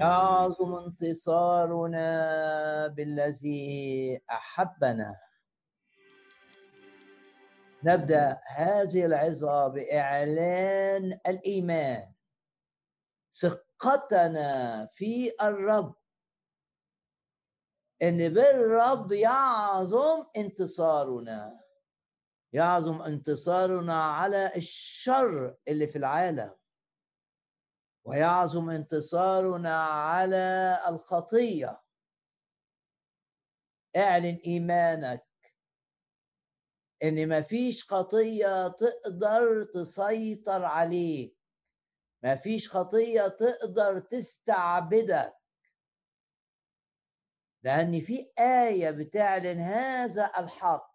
يعظم انتصارنا بالذي أحبنا. نبدأ هذه العظة بإعلان الإيمان. ثقتنا في الرب. إن بالرب يعظم انتصارنا. يعظم انتصارنا على الشر اللي في العالم. ويعظم انتصارنا على الخطية. اعلن إيمانك إن مفيش خطية تقدر تسيطر عليك. مفيش خطية تقدر تستعبدك. لأن في آية بتعلن هذا الحق.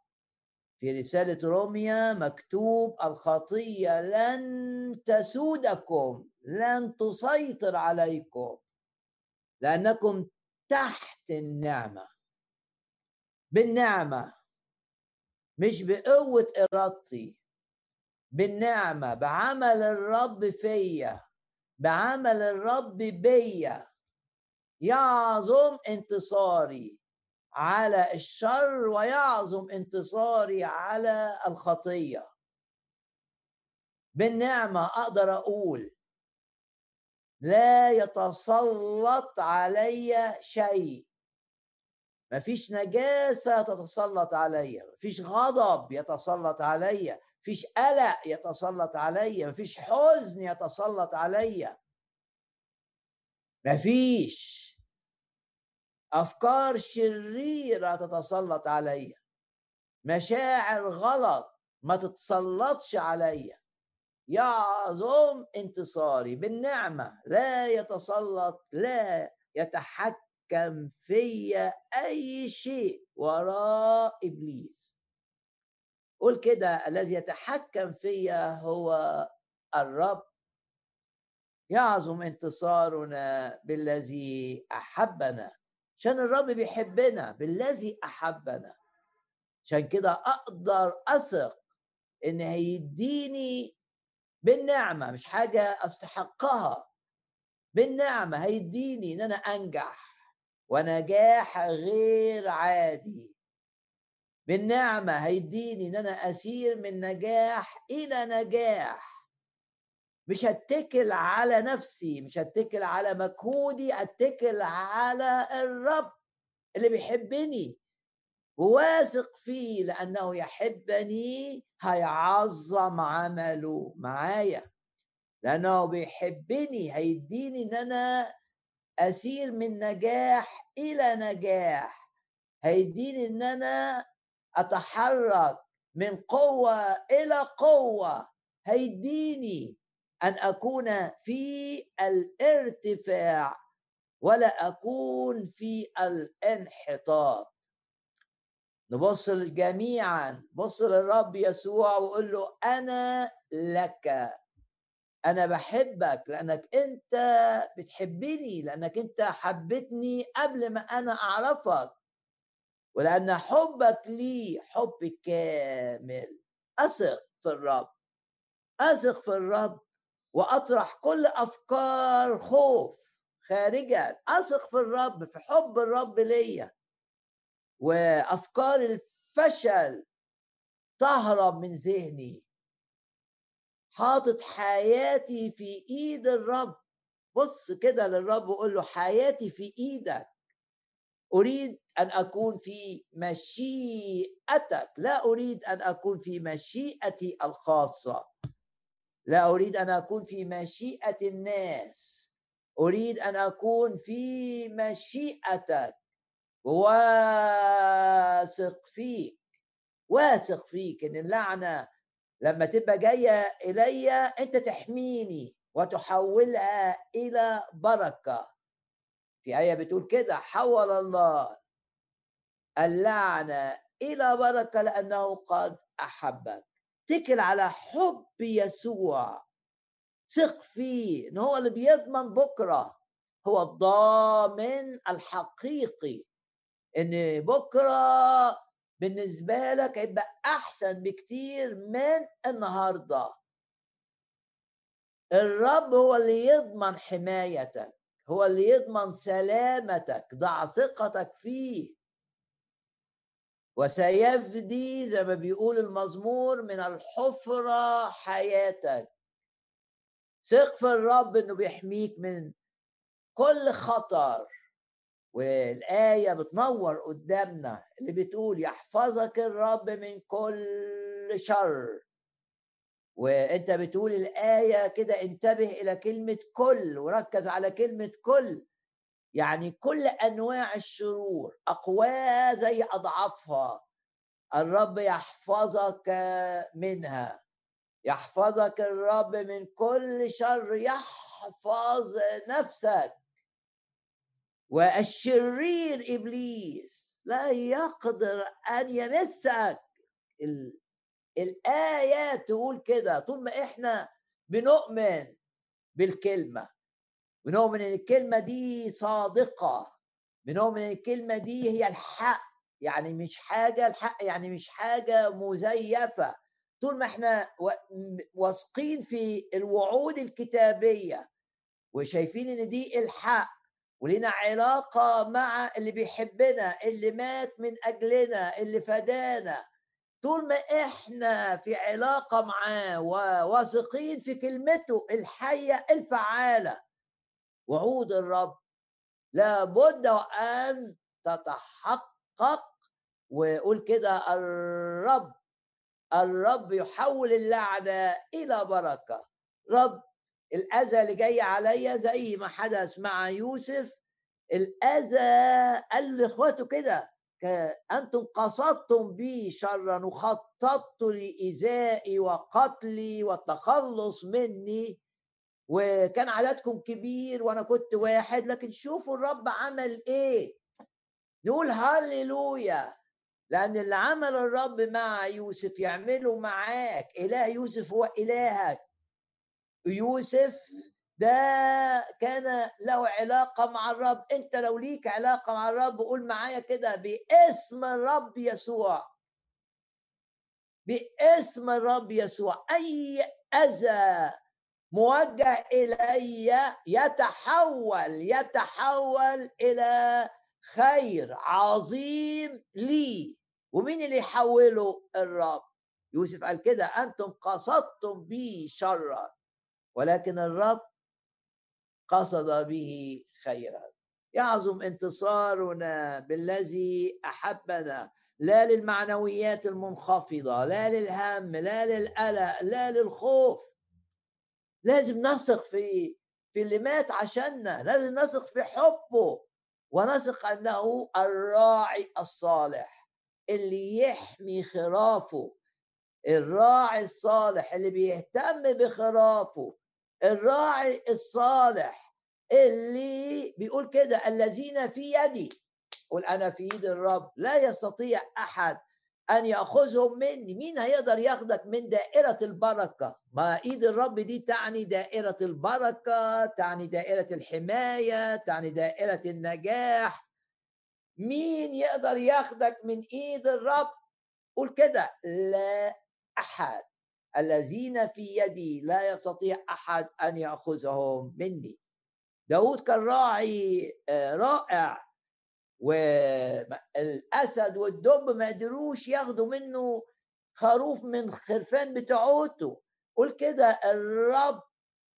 في رسالة روميا مكتوب الخطية لن تسودكم لن تسيطر عليكم لأنكم تحت النعمة. بالنعمة مش بقوة إرادتي بالنعمة بعمل الرب فيا بعمل الرب بيا. يعظم انتصاري على الشر ويعظم انتصاري على الخطية. بالنعمة أقدر أقول لا يتسلط علي شيء. مفيش نجاسة تتسلط علي مفيش غضب يتسلط علي مفيش قلق يتسلط علي مفيش حزن يتسلط علي. مفيش أفكار شريرة تتسلط علي. مشاعر غلط ما تتسلطش عليّ. يعظم انتصاري بالنعمة لا يتسلط لا يتحكم في أي شيء وراء إبليس. قول كده الذي يتحكم فيا هو الرب. يعظم انتصارنا بالذي أحبنا. عشان الرب بيحبنا بالذي أحبنا. عشان كده أقدر أثق إن هيديني بالنعمة مش حاجة أستحقها. بالنعمة هيديني إن أنا أنجح ونجاح غير عادي. بالنعمة هيديني إن أنا أسير من نجاح إلى نجاح. مش هتكل على نفسي مش هتكل على مجهودي اتكل على الرب اللي بيحبني. وواثق فيه لأنه يحبني هيعظم عمله معايا. لأنه بيحبني هيديني إن أنا أسير من نجاح إلى نجاح. هيديني إن أنا أتحرك من قوة إلى قوة. هيديني أن أكون في الارتفاع ولا أكون في الانحطاط. نبص جميعا بص للرب يسوع وقول له أنا لك. أنا بحبك لأنك أنت بتحبني لأنك أنت حبتني قبل ما أنا أعرفك. ولأن حبك لي حب كامل. أثق في الرب. أثق في الرب وأطرح كل أفكار خوف خارجا أثق في الرب في حب الرب ليا. وأفكار الفشل تهرب من ذهني. حاطط حياتي في إيد الرب. بص كده للرب وقول له حياتي في إيدك. أريد أن أكون في مشيئتك. لا أريد أن أكون في مشيئتي الخاصة. لا أريد أن أكون في مشيئة الناس. أريد أن أكون في مشيئتك. واثق فيك. واثق فيك إن اللعنة لما تبقى جاية إلي أنت تحميني وتحولها إلى بركة. في آية بتقول كده حول الله اللعنة إلى بركة لأنه قد أحبك. اتكل على حب يسوع. ثق فيه إن هو اللي بيضمن بكرة. هو الضامن الحقيقي إن بكرة بالنسبة لك هيبقى أحسن بكتير من النهارده. الرب هو اللي يضمن حمايتك هو اللي يضمن سلامتك ضع ثقتك فيه. وسيفدي زي ما بيقول المزمور من الحفرة حياتك. ثق في الرب إنه بيحميك من كل خطر. والآية بتنور قدامنا اللي بتقول يحفظك الرب من كل شر. وأنت بتقول الآية كده انتبه إلى كلمة كل وركز على كلمة كل. يعني كل أنواع الشرور أقوى زي أضعافها الرب يحفظك منها يحفظك الرب من كل شر يحفظ نفسك. والشرير إبليس لا يقدر أن يمسك الآية تقول كده طول ما إحنا بنؤمن بالكلمة. بنؤمن إن الكلمة دي صادقة. بنؤمن إن الكلمة دي هي الحق. يعني مش حاجة الحق يعني مش حاجة مزيفة. طول ما إحنا واثقين في الوعود الكتابية وشايفين إن دي الحق ولنا علاقة مع اللي بيحبنا اللي مات من أجلنا اللي فدانا. طول ما إحنا في علاقة معاه وواثقين في كلمته الحية الفعالة وعود الرب. لابد أن تتحقق ويقول كده الرب الرب يحول اللعنة إلى بركة. رب الأذى اللي جاي عليا زي ما حدث مع يوسف الأذى قال لإخواته كده أنتم قصدتم بي شرا وخططتوا لإيذائي وقتلي والتخلص مني وكان عددكم كبير وأنا كنت واحد لكن شوفوا الرب عمل إيه. نقول هللويا لأن اللي عمل الرب مع يوسف يعمله معاك. إله يوسف هو إلهك. يوسف ده كان له علاقة مع الرب. أنت لو ليك علاقة مع الرب قول معايا كده باسم الرب يسوع. باسم الرب يسوع. أي أذى موجه إلي يتحول يتحول إلى خير عظيم لي. ومين اللي يحوله؟ الرب. يوسف قال كده أنتم قصدتم بي شرا ولكن الرب قصد به خيرا. يعظم انتصارنا بالذي أحبنا لا للمعنويات المنخفضة لا للهم لا للقلق لا للخوف. لازم نثق في في اللي مات عشاننا لازم نثق في حبه ونثق أنه الراعي الصالح اللي يحمي خرافه. الراعي الصالح اللي بيهتم بخرافه. الراعي الصالح اللي بيقول كده الذين في يدي. قول أنا في ايد الرب لا يستطيع أحد أن يأخذهم مني مين هيقدر ياخدك من دائرة البركة؟ ما إيد الرب دي تعني دائرة البركة تعني دائرة الحماية تعني دائرة النجاح. مين يقدر ياخدك من إيد الرب؟ قول كده لا أحد. الذين في يدي لا يستطيع أحد أن يأخذهم مني. داود كان راعي آه، رائع. والأسد والدب ما قدروش ياخدوا منه خروف من خرفان بتوعته قول كده الرب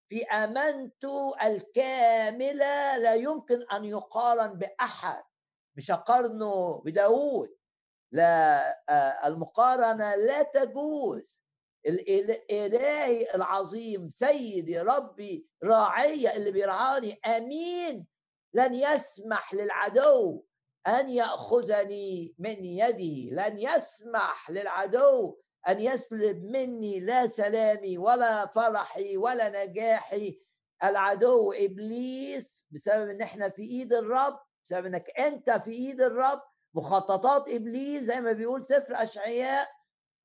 في أمانته الكاملة لا يمكن أن يقارن بأحد مش اقارنه بداود. لا آه، المقارنة لا تجوز. الإلهي العظيم سيدي ربي راعي اللي بيرعاني أمين. لن يسمح للعدو أن يأخذني من يده لن يسمح للعدو أن يسلب مني لا سلامي ولا فرحي ولا نجاحي. العدو إبليس بسبب إن إحنا في إيد الرب بسبب إنك أنت في إيد الرب مخططات إبليس زي ما بيقول سفر أشعياء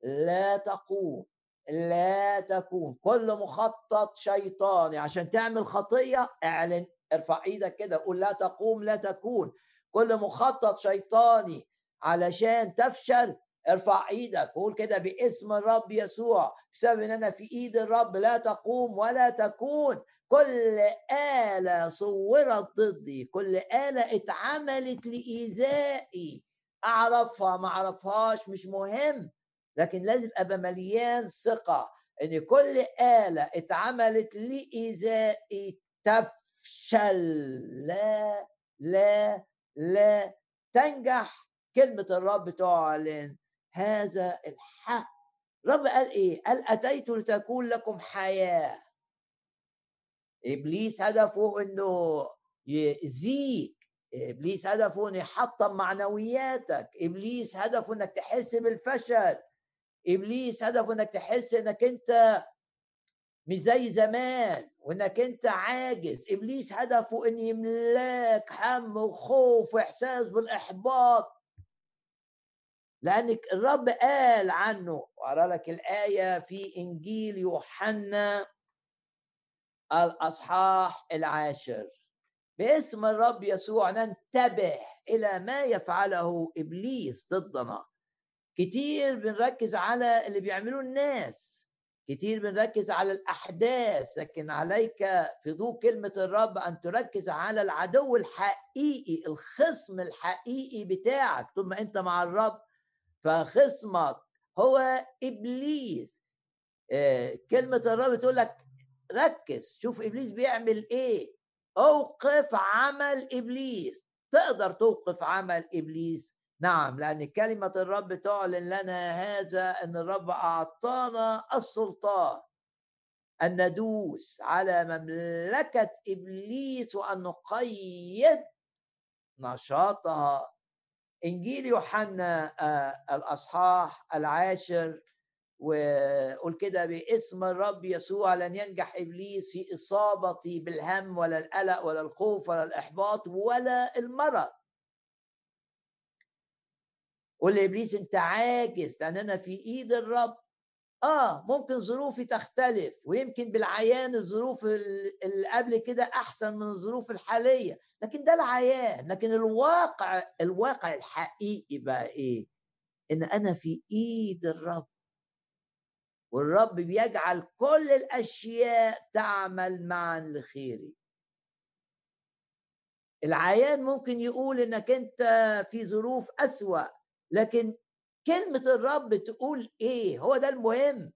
لا تقوم لا تكون كل مخطط شيطاني. عشان تعمل خطية اعلن ارفع إيدك كده قول لا تقوم لا تكون. كل مخطط شيطاني علشان تفشل ارفع إيدك. وقول كده باسم الرب يسوع بسبب ان أنا في ايد الرب لا تقوم ولا تكون. كل آلة صورت ضدي كل آلة اتعملت لإيذائي. أعرفها ما أعرفهاش مش مهم لكن لازم أبقى مليان ثقة إن كل آلة اتعملت لإيذائي تفشل. لا لا لا تنجح كلمة الرب تعلن هذا الحق. رب قال إيه؟ قال أتيت لتكون لكم حياة. إبليس هدفه إنه يأذيك. إبليس هدفه إنه يحطم معنوياتك. إبليس هدفه إنك تحس بالفشل. إبليس هدفه إنك تحس إنك أنت مش زي زمان وإنك أنت عاجز. إبليس هدفه إن يملاك هم وخوف وإحساس بالإحباط. لأن الرب قال عنه وارى لك الآية في إنجيل يوحنا الأصحاح العاشر. باسم الرب يسوع ننتبه إلى ما يفعله إبليس ضدنا. كتير بنركز على اللي بيعملوه الناس. كتير بنركز على الأحداث لكن عليك في ضوء كلمة الرب أن تركز على العدو الحقيقي الخصم الحقيقي بتاعك. طول ما أنت مع الرب فخصمك هو إبليس. آه، كلمة الرب تقول لك ركز شوف إبليس بيعمل إيه. أوقف عمل إبليس. تقدر توقف عمل إبليس نعم لأن كلمة الرب تعلن لنا هذا إن الرب أعطانا السلطان ان ندوس على مملكة إبليس وأن نقيد نشاطها. إنجيل يوحنا آه، الأصحاح العاشر وقول كده باسم الرب يسوع لن ينجح إبليس في إصابتي بالهم ولا القلق ولا الخوف ولا الإحباط ولا المرض. قول لإبليس أنت عاجز لأن أنا في إيد الرب. آه ممكن ظروفي تختلف ويمكن بالعيان الظروف اللي قبل كده أحسن من الظروف الحالية. لكن ده العيان لكن الواقع الواقع الحقيقي بقى إيه؟ إن أنا في إيد الرب. والرب بيجعل كل الأشياء تعمل معا لخيري. العيان ممكن يقول إنك أنت في ظروف أسوأ. لكن كلمة الرب تقول إيه؟ هو ده المهم.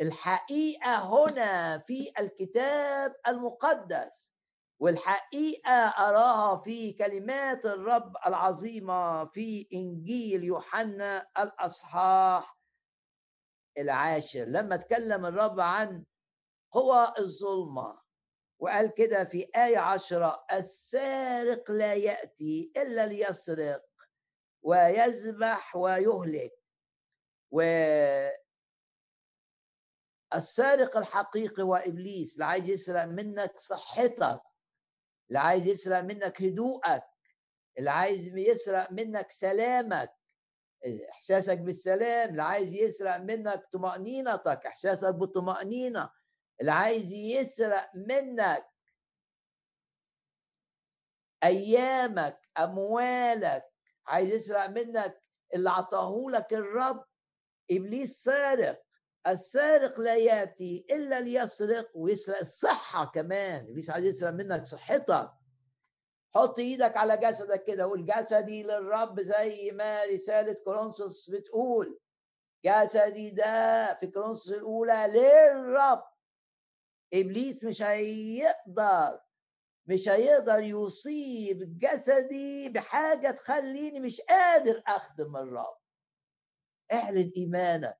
الحقيقة هنا في الكتاب المقدس والحقيقة أراها في كلمات الرب العظيمة في إنجيل يوحنا الأصحاح العاشر. لما تكلم الرب عن قوى الظلمة وقال كده في آية عشرة السارق لا يأتي إلا ليسرق. ويذبح ويهلك. و السارق الحقيقي هو ابليس اللي عايز يسرق منك صحتك اللي عايز يسرق منك هدوءك اللي عايز يسرق منك سلامك إحساسك بالسلام اللي عايز يسرق منك طمأنينتك إحساسك بالطمأنينة اللي عايز يسرق منك أيامك أموالك عايز يسرق منك اللي عطاه لك الرب. إبليس سارق السارق لا يأتي إلا ليسرق ويسرق الصحه كمان. إبليس عايز يسرق منك صحتك. حط إيدك على جسدك كده قول جسدي للرب زي ما رسالة كورنثوس بتقول. جسدي ده في كورنثوس الأولى للرب. إبليس مش هيقدر مش هيقدر يصيب جسدي بحاجة تخليني مش قادر أخدم الرب. اعلن إيمانك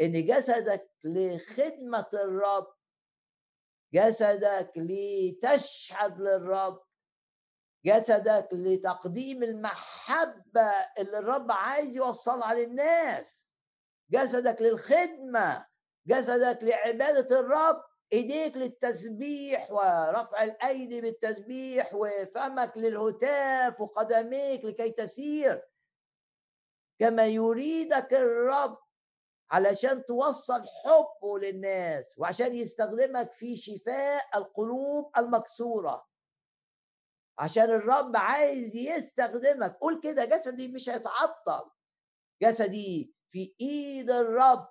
إن جسدك لخدمة الرب جسدك لتشهد للرب جسدك لتقديم المحبة اللي الرب عايز يوصلها للناس جسدك للخدمة جسدك لعبادة الرب. إيديك للتسبيح ورفع الأيدي بالتسبيح وفمك للهتاف وقدميك لكي تسير. كما يريدك الرب علشان توصل حبه للناس وعشان يستخدمك في شفاء القلوب المكسورة. عشان الرب عايز يستخدمك. قول كده جسدي مش هيتعطل. جسدي في إيد الرب.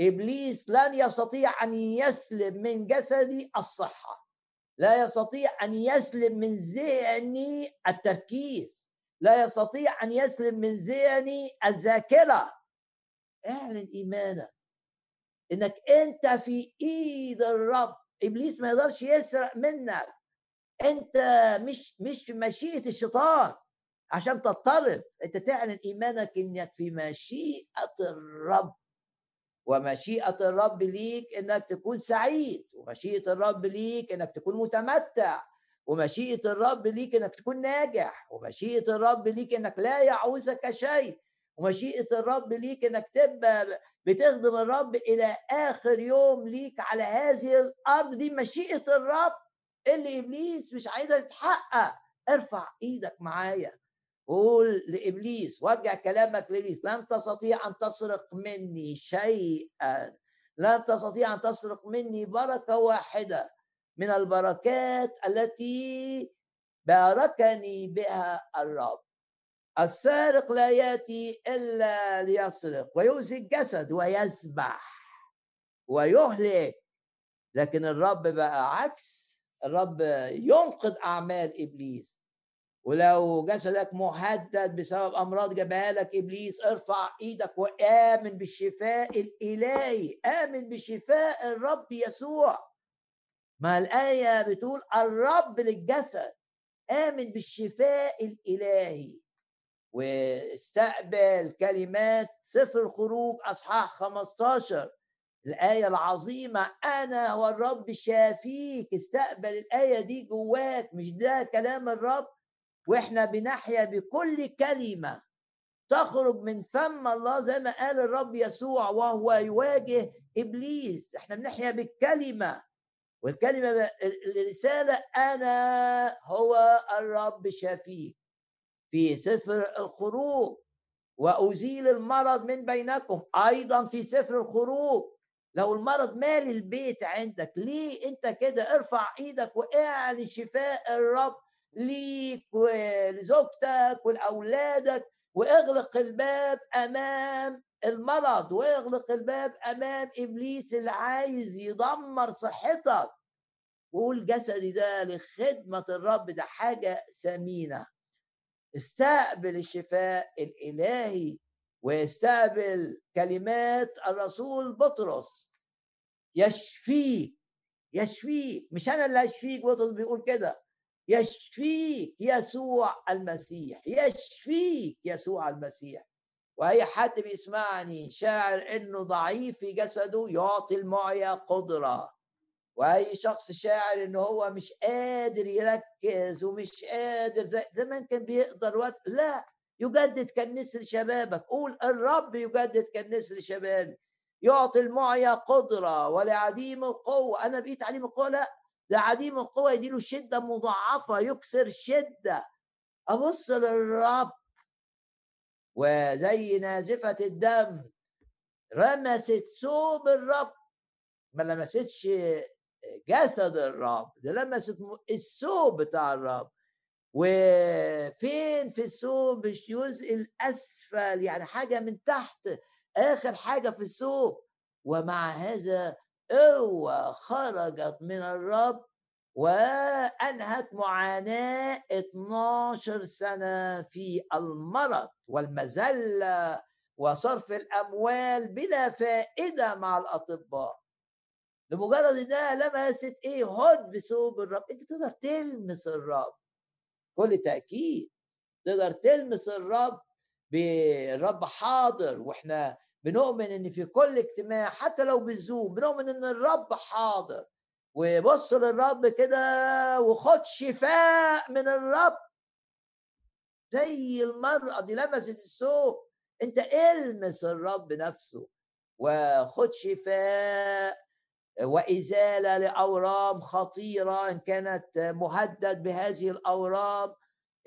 إبليس لن يستطيع أن يسلب من جسدي الصحة. لا يستطيع أن يسلب من ذهني التركيز. لا يستطيع أن يسلب من ذهني الذاكرة. اعلن إيمانك. إنك أنت في إيد الرب. إبليس ما يقدرش يسرق منك. أنت مش مش مشيئة الشيطان. عشان تضطرب. أنت تعلن إيمانك إنك في مشيئة الرب. ومشيئة الرب ليك إنك تكون سعيد ومشيئة الرب ليك إنك تكون متمتع ومشيئة الرب ليك إنك تكون ناجح ومشيئة الرب ليك إنك لا يعوزك شيء ومشيئة الرب ليك إنك تبقى بتخدم الرب إلى آخر يوم ليك على هذه الأرض. دي مشيئة الرب. اللي إبليس مش عايزها تتحقق ارفع إيدك معايا. قول لإبليس وجه كلامك لإبليس لن تستطيع أن تسرق مني شيئا لن تستطيع أن تسرق مني بركة واحدة من البركات التي باركني بها الرب. السارق لا يأتي إلا ليسرق ويؤذي الجسد ويذبح ويهلك. لكن الرب بقى عكس الرب ينقذ أعمال إبليس. ولو جسدك مهدد بسبب أمراض جابها لك إبليس ارفع إيدك وآمن بالشفاء الإلهي. آمن بشفاء الرب يسوع. ما الآية بتقول الرب للجسد. آمن بالشفاء الإلهي. واستقبل كلمات سفر الخروج أصحاح 15 الآية العظيمة أنا هو الرب شافيك. استقبل الآية دي جواك مش ده كلام الرب؟ وإحنا بنحيا بكل كلمة تخرج من فم الله زي ما قال الرب يسوع وهو يواجه إبليس. إحنا بنحيا بالكلمة والكلمة الرسالة أنا هو الرب شفيك في سفر الخروج وأزيل المرض من بينكم أيضا في سفر الخروج. لو المرض مال البيت عندك ليه أنت كده؟ ارفع إيدك واعلن شفاء الرب ليك ولزوجتك ولأولادك واغلق الباب أمام المرض واغلق الباب أمام إبليس اللي عايز يدمر صحتك. وقول جسدي ده لخدمة الرب ده حاجة ثمينة. استقبل الشفاء الإلهي واستقبل كلمات الرسول بطرس. يشفيك يشفيك. مش أنا اللي هشفيك بطرس بيقول كده. يشفيك يسوع المسيح يشفيك يسوع المسيح. وأي حد بيسمعني شاعر إنه ضعيف في جسده يعطي المعيا قدرة. وأي شخص شاعر إنه هو مش قادر يركز ومش قادر زي زمان كان بيقدر وقت لا يجدد كالنسر شبابك. قول الرب يجدد كالنسر شبابي. يعطي المعيا قدرة ولعديم القوة. أنا بقيت عليم القوة؟ لا. ده عديم القوة يديله شدة مضاعفة يكسر شدة. أبص للرب. وزي نازفة الدم. رمست ثوب الرب. ما لمستش جسد الرب ده لمست الثوب بتاع الرب. وفين في الثوب؟ الجزء الأسفل يعني حاجة من تحت آخر حاجة في الثوب. ومع هذا قوة خرجت من الرب وأنهت معاناة 12 سنة في المرض والمذلة وصرف الأموال بلا فائدة مع الأطباء. لمجرد انها لمست إيه هد بثوب الرب. أنت تقدر تلمس الرب. كل تأكيد. تقدر تلمس الرب بالرب حاضر. وإحنا بنؤمن إن في كل اجتماع حتى لو بالزوم بنؤمن إن الرب حاضر. وبص للرب كده وخد شفاء من الرب. زي المرأة دي لمست السوق أنت إلمس الرب نفسه وخد شفاء وإزالة لأورام خطيرة إن كانت مهدد بهذه الأورام.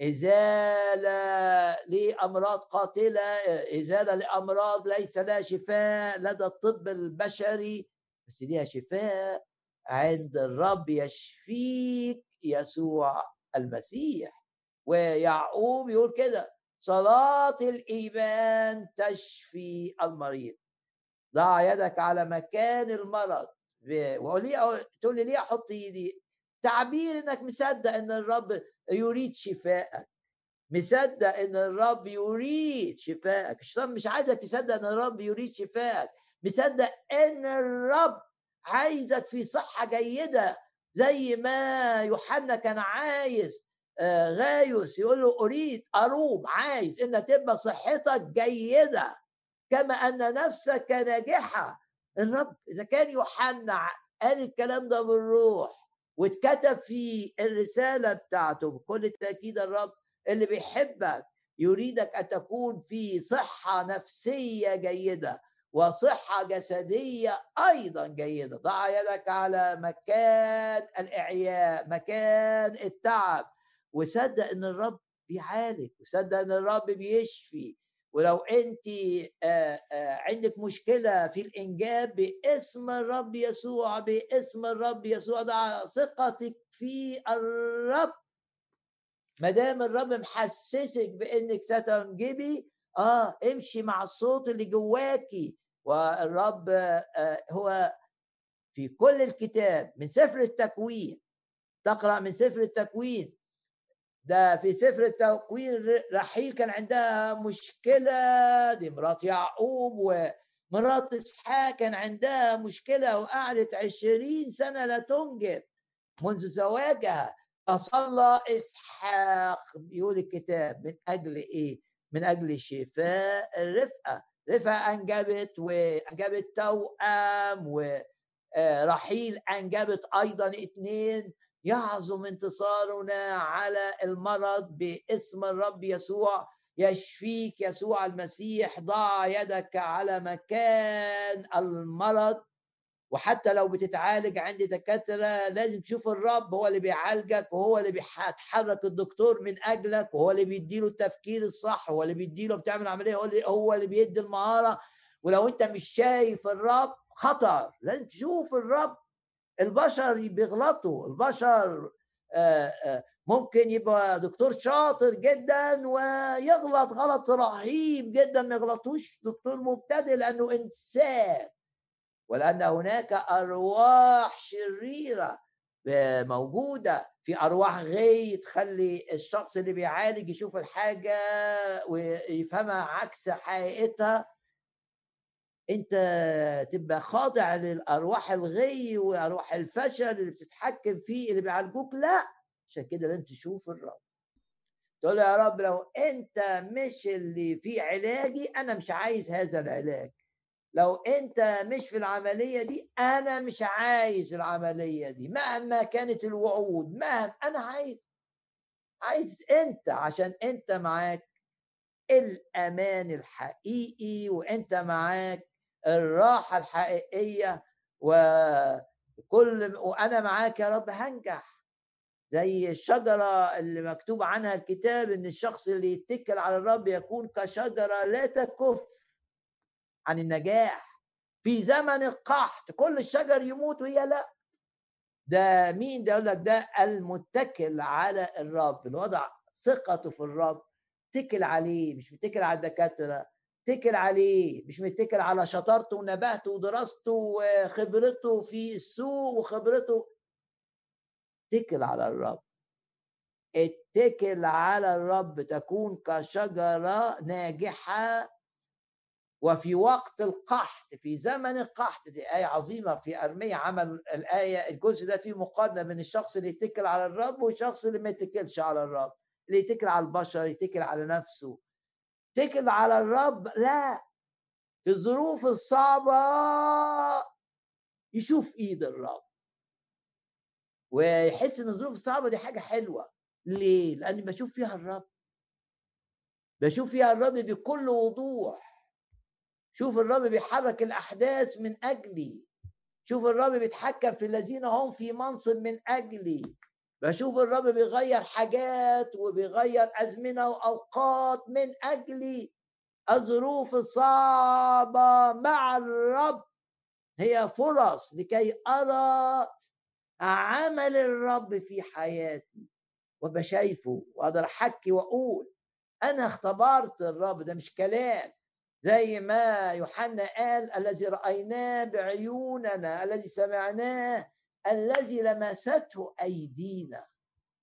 إزالة لأمراض قاتلة إزالة لأمراض ليس لها شفاء لدى الطب البشري بس ليها شفاء عند الرب يشفيك يسوع المسيح. ويعقوب يقول كده صلاة الإيمان تشفي المريض. ضع يدك على مكان المرض. لي تقول لي ليه أحط إيدي؟ تعبير إنك مصدق إن الرب يريد شفائك مصدق إن الرب يريد شفائك الشيطان مش عايزك تصدق إن الرب يريد شفائك مصدق إن الرب عايزك في صحة جيدة زي ما يوحنا كان عايز آه، غايوس يقول له أريد اروم عايز إن تبقى صحتك جيدة كما أن نفسك ناجحة. الرب إذا كان يوحنا قال الكلام ده بالروح واتكتب في الرسالة بتاعته بكل تأكيد الرب اللي بيحبك يريدك أن تكون في صحة نفسية جيدة وصحة جسدية أيضا جيدة. ضع يدك على مكان الإعياء مكان التعب وصدق إن الرب بيعالج وصدق إن الرب بيشفي ولو أنت عندك مشكلة في الإنجاب باسم الرب يسوع باسم الرب يسوع ضع ثقتك في الرب. ما دام الرب محسسك بإنك ستنجبي آه امشي مع الصوت اللي جواكي. والرب آه هو في كل الكتاب من سفر التكوين تقرأ من سفر التكوين ده في سفر التكوين رحيل كان عندها مشكلة دي مرات يعقوب ومرات إسحاق كان عندها مشكلة وقعدت عشرين سنة لا تنجب منذ زواجها فصلى إسحاق بيقول الكتاب من أجل إيه؟ من أجل شفاء الرفقة رفقة أنجبت وأنجبت توأم ورحيل أنجبت أيضا اثنين يعظم انتصارنا على المرض باسم الرب يسوع. يشفيك يسوع المسيح ضع يدك على مكان المرض. وحتى لو بتتعالج عند دكاترة لازم تشوف الرب هو اللي بيعالجك وهو اللي بيتحرك الدكتور من أجلك وهو اللي بيديله التفكير الصح هو اللي بيديله بتعمل عملية هو اللي, هو اللي بيدي المهارة. ولو أنت مش شايف الرب خطر. لازم تشوف الرب البشر بيغلطوا. البشر ممكن يبقى دكتور شاطر جدا ويغلط غلط رهيب جدا ما يغلطوش دكتور مبتدئ لأنه إنسان. ولأن هناك أرواح شريرة موجودة. في أرواح غي تخلي الشخص اللي بيعالج يشوف الحاجة ويفهمها عكس حقيقتها. انت تبقى خاضع للأرواح الغي وأرواح الفشل اللي بتتحكم فيه اللي بيعالجوك. لا عشان كده لازم تشوف الرب. تقول يا رب لو انت مش اللي في علاجي أنا مش عايز هذا العلاج. لو انت مش في العملية دي أنا مش عايز العملية دي. مهما كانت الوعود مهما أنا عايز عايز انت عشان انت معاك الأمان الحقيقي وانت معاك الراحة الحقيقية وكل وأنا معاك يا رب هنجح. زي الشجرة اللي مكتوب عنها الكتاب إن الشخص اللي يتكل على الرب يكون كشجرة لا تكف عن النجاح. في زمن القحط كل الشجر يموت وهي لا. ده مين؟ ده يقول لك ده المتكل على الرب الوضع ثقته في الرب اتكل عليه مش متكل على الدكاترة. اتكل عليه مش متكل على شطارته ونباهته ودراسته وخبرته في السوق وخبرته. اتكل على الرب. اتكل على الرب تكون كشجرة ناجحة وفي وقت القحط في زمن القحط دي آية عظيمة في أرمية عمل الآية الجزء ده فيه مقارنة بين الشخص اللي يتكل على الرب والشخص اللي ما يتكلش على الرب. اللي يتكل على البشر يتكل على نفسه. يتكل على الرب؟ لا. في الظروف الصعبة يشوف إيد الرب. ويحس إن الظروف الصعبة دي حاجة حلوة. ليه؟ لأني بشوف فيها الرب. بشوف فيها الرب بكل وضوح. شوف الرب بيحرك الأحداث من أجلي. شوف الرب بيتحكم في الذين هم في منصب من أجلي. بشوف الرب بيغير حاجات وبيغير أزمنة وأوقات من أجلي الظروف الصعبة مع الرب. هي فرص لكي أرى عمل الرب في حياتي. وأبقى شايفه وأقدر أحكي وأقول أنا اختبرت الرب. ده مش كلام. زي ما يوحنا قال الذي رأيناه بعيوننا الذي سمعناه الذي لمسته أيدينا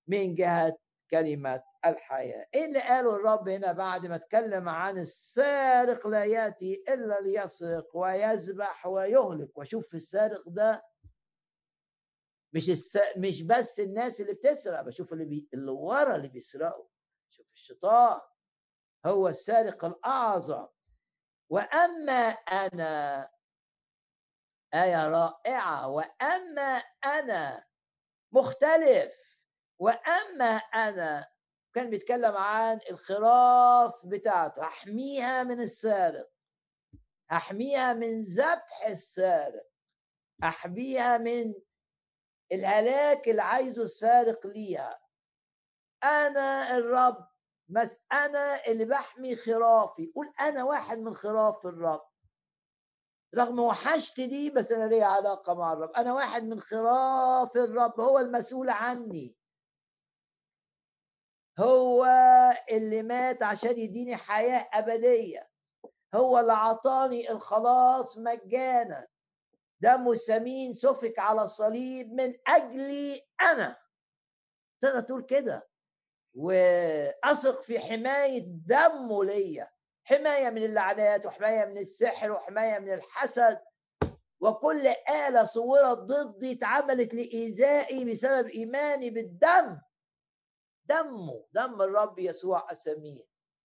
من جهة كلمة الحياة. إيه اللي قاله الرب هنا بعد ما اتكلم عن السارق لا يأتي إلا ليسرق ويذبح ويهلك؟ وشوف السارق ده مش الس... مش بس الناس اللي بتسرق بشوف اللي بي... اللي ورا اللي بيسرقوا. شوف الشيطان هو السارق الأعظم. وأما أنا آية رائعة. وأما أنا مختلف. وأما أنا كان بيتكلم عن الخراف بتاعته. أحميها من السارق أحميها من ذبح السارق أحميها من الهلاك اللي عايزه السارق ليها. أنا الرب بس أنا اللي بحمي خرافي. قول أنا واحد من خراف الرب. رغم وحشت دي بس أنا ليا علاقة مع الرب. أنا واحد من خراف الرب هو المسؤول عني. هو اللي مات عشان يديني حياة أبدية. هو اللي عطاني الخلاص مجانا. دمه الثمين سفك على الصليب من أجلي أنا. تقدر تقول كده. وأثق في حماية دمه ليا. حماية من اللعنات وحماية من السحر وحماية من الحسد. وكل آلة صورت ضدي اتعملت لإيذائي بسبب إيماني بالدم. دمه دم الرب يسوع السمين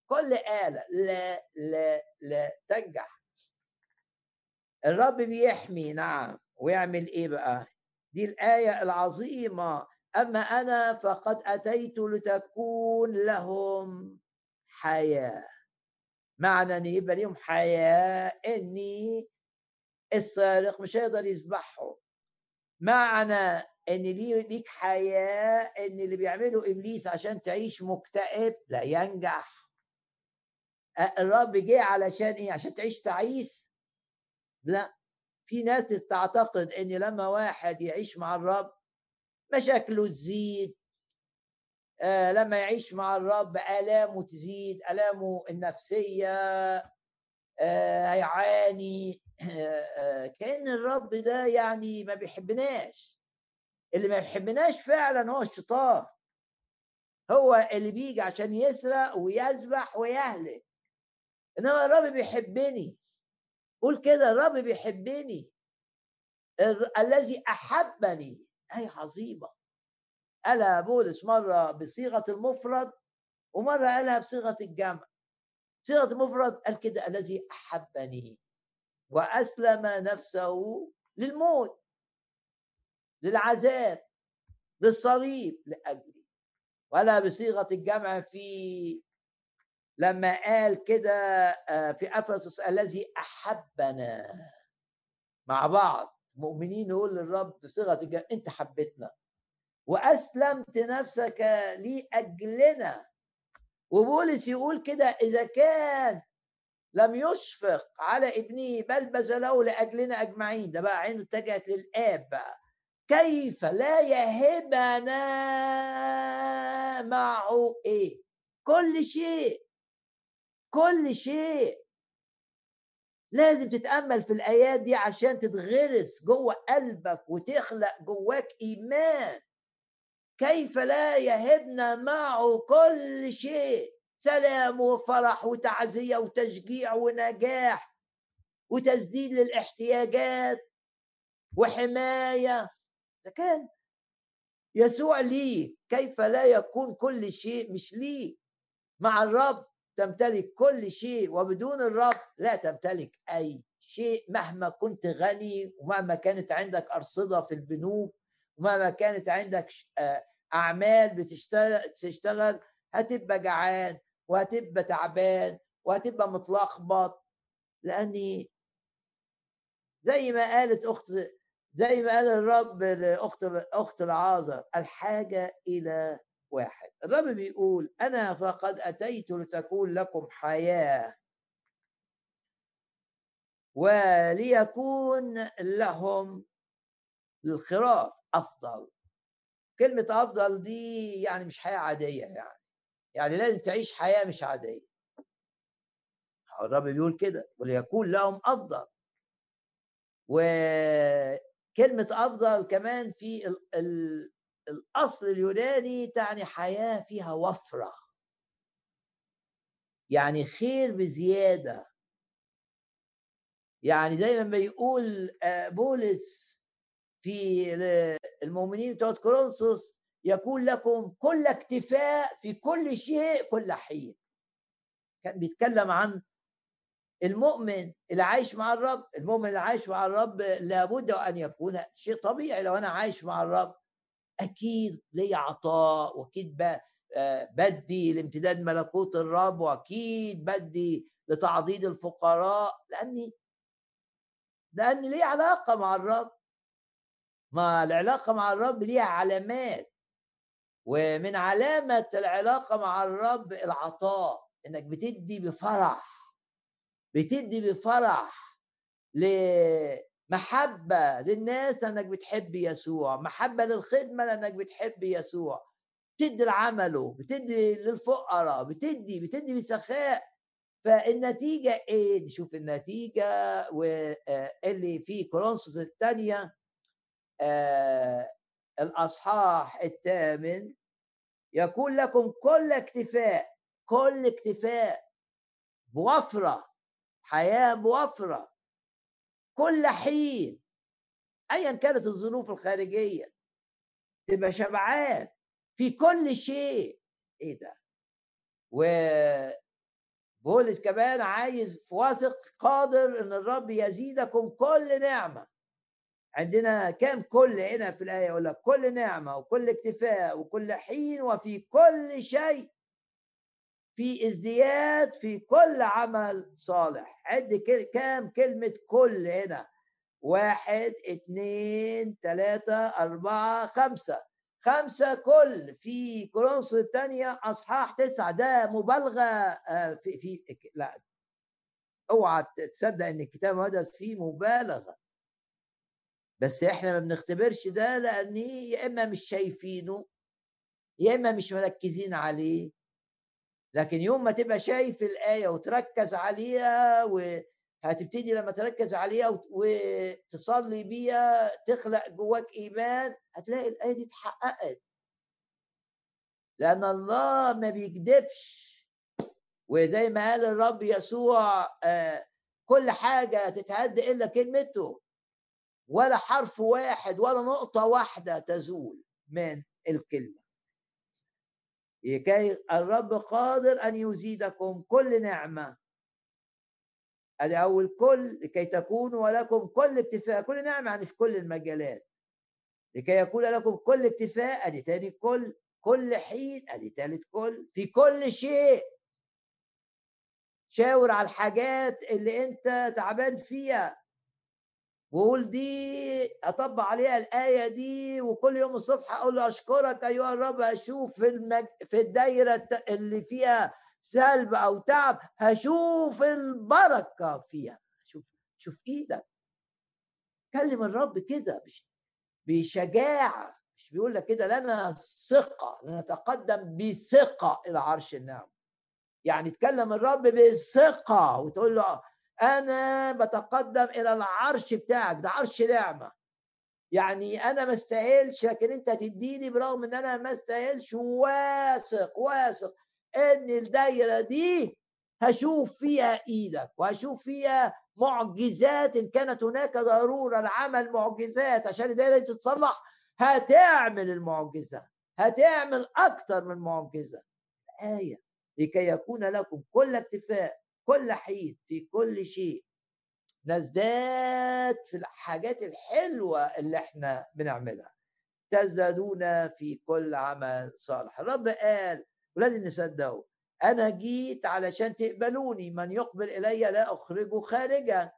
كل آلة لا لا لا تنجح. الرب بيحمي نعم. ويعمل إيه بقى؟ دي الآية العظيمة. أما أنا فقد أتيت لتكون لهم حياة. معنى أن يبقى لهم حياة إني السارق مش هيقدر يذبحهم معنى إن ليك حياة إن اللي بيعمله إبليس عشان تعيش مكتئب لا ينجح. الرب جه علشان إيه؟ عشان تعيش تعيس؟ لا. في ناس تعتقد إن لما واحد يعيش مع الرب مشاكله تزيد لما يعيش مع الرب آلامه تزيد آلامه النفسية آه هيعاني. آه آه كأن الرب ده يعني ما بيحبناش. اللي ما بيحبناش فعلا هو الشيطان. هو اللي بيجي عشان يسرق ويذبح ويهلك. إنما الرب بيحبني. قول كده الرب بيحبني. الذي أحبني. آية عظيمة. قالها بولس مرة بصيغة المفرد ومرة قالها بصيغة الجمع. صيغة المفرد قال كده الذي أحبني وأسلم نفسه للموت للعذاب للصليب لأجلي. ولا بصيغة الجمع في لما قال كده آه، في أفسس الذي أحبنا مع بعض. مؤمنين نقول للرب بصيغة الجمع أنت حبيتنا. وأسلمت نفسك لأجلنا. وبولس يقول كده إذا كان لم يشفق على ابنه بل بذله لأجلنا أجمعين. ده بقى عينه اتجهت للآب بقى. كيف لا يهبنا معه إيه؟ كل شيء. كل شيء. لازم تتأمل في الآيات دي عشان تتغرس جوه قلبك وتخلق جواك إيمان. كيف لا يهبنا معه كل شيء؟ سلام وفرح وتعزية وتشجيع ونجاح وتسديد للاحتياجات وحماية. إذا كان يسوع ليك كيف لا يكون كل شيء مش ليك مع الرب تمتلك كل شيء وبدون الرب لا تمتلك أي شيء مهما كنت غني ومهما كانت عندك أرصدة في البنوك ومهما كانت عندك آه، أعمال بتشتغل هتبقى جعان وهتبقى تعبان وهتبقى متلخبط. لأني زي ما قالت أخت زي ما قال الرب لأخت أخت العازر الحاجة إلى واحد. الرب بيقول أنا فقد أتيت لتكون لكم حياة وليكون لهم الخراف أفضل. كلمة أفضل دي يعني مش حياة عادية يعني. يعني لازم تعيش حياة مش عادية. الرب بيقول كده وليكون لهم أفضل. وكلمة أفضل كمان في ال ال الأصل اليوناني تعني حياة فيها وفرة. يعني خير بزيادة. يعني دايما ما آه، بولس في المؤمنين بتوع كورنثوس يكون لكم كل اكتفاء في كل شيء كل حين. كان بيتكلم عن المؤمن اللي عايش مع الرب المؤمن اللي عايش مع الرب لابد أن يكون شيء طبيعي. لو أنا عايش مع الرب أكيد لي عطاء وأكيد آه، بدي لامتداد ملكوت الرب وأكيد بدي لتعضيد الفقراء لأني لأن لي علاقة مع الرب. ما العلاقة مع الرب ليها علامات. ومن علامة العلاقة مع الرب العطاء إنك بتدي بفرح بتدي بفرح لمحبة للناس إنك بتحب يسوع محبة للخدمة لإنك بتحب يسوع. بتدي لعمله بتدي للفقراء بتدي بتدي بسخاء فالنتيجة إيه؟ نشوف النتيجة واللي في كورنثوس الثانية الأصحاح الثامن يكون لكم كل اكتفاء كل اكتفاء بوفرة حياة بوفرة كل حين أيا كانت الظروف الخارجية تبقى شبعان في كل شيء. إيه ده؟ وبولس كمان عايز واثق قادر إن الرب يزيدكم كل نعمة. عندنا كام كل هنا في الآية يقول لك كل نعمة وكل اكتفاء وكل حين وفي كل شيء في ازدياد في كل عمل صالح. عد كام كلمة كل هنا؟ واحد اثنين ثلاثة أربعة خمسة. خمسة كل. في كورنثوس الثانية أصحاح تسعة. ده مبالغة آه، في في لا اوعى تصدق إن الكتاب المقدس فيه مبالغة. بس إحنا ما بنختبرش ده لأن يا إما مش شايفينه يا إما مش مركزين عليه. لكن يوم ما تبقى شايف الآية وتركز عليها وهتبتدي لما تركز عليها وتصلي بيها تخلق جواك إيمان هتلاقي الآية دي اتحققت. لأن الله ما بيكذبش وزي ما قال الرب يسوع آه، كل حاجة تتهد إلا كلمته. ولا حرف واحد ولا نقطة واحدة تزول من الكلمة. لكي الرب قادر أن يزيدكم كل نعمة. ادي أول كل لكي تكونوا ولكم كل اكتفاء كل نعمة يعني في كل المجالات. لكي يكون لكم كل اكتفاء أدي تاني كل كل حين أدي تالت كل في كل شيء. شاور على الحاجات اللي أنت تعبان فيها. وقول دي اطبق عليها الآية دي وكل يوم الصبح أقول له أشكرك أيها الرب أشوف في المج... في الدايرة اللي فيها سلب أو تعب هشوف البركة فيها. شوف شوف إيدك. كلم الرب كده بشجاعة. مش بيقول لك كده لنا ثقة لنتقدم بثقة إلى عرش النعم. يعني تكلم الرب بثقة وتقول له أنا بتقدم إلى العرش بتاعك ده عرش نعمه يعني أنا ما استاهلش لكن أنت تديني برغم إن أنا ما استاهلش واثق واثق إن الدايرة دي هشوف فيها إيدك وهشوف فيها معجزات إن كانت هناك ضرورة لعمل معجزات عشان الدايرة دي تتصلح. هتعمل المعجزة هتعمل أكتر من معجزة. آية لكي يكون لكم كل اكتفاء. كل حين في كل شيء. نزداد في الحاجات الحلوة اللي إحنا بنعملها. تزدادون في كل عمل صالح. الرب قال ولازم نصدقه أنا جيت علشان تقبلوني من يقبل إلي لا أخرجه خارجا.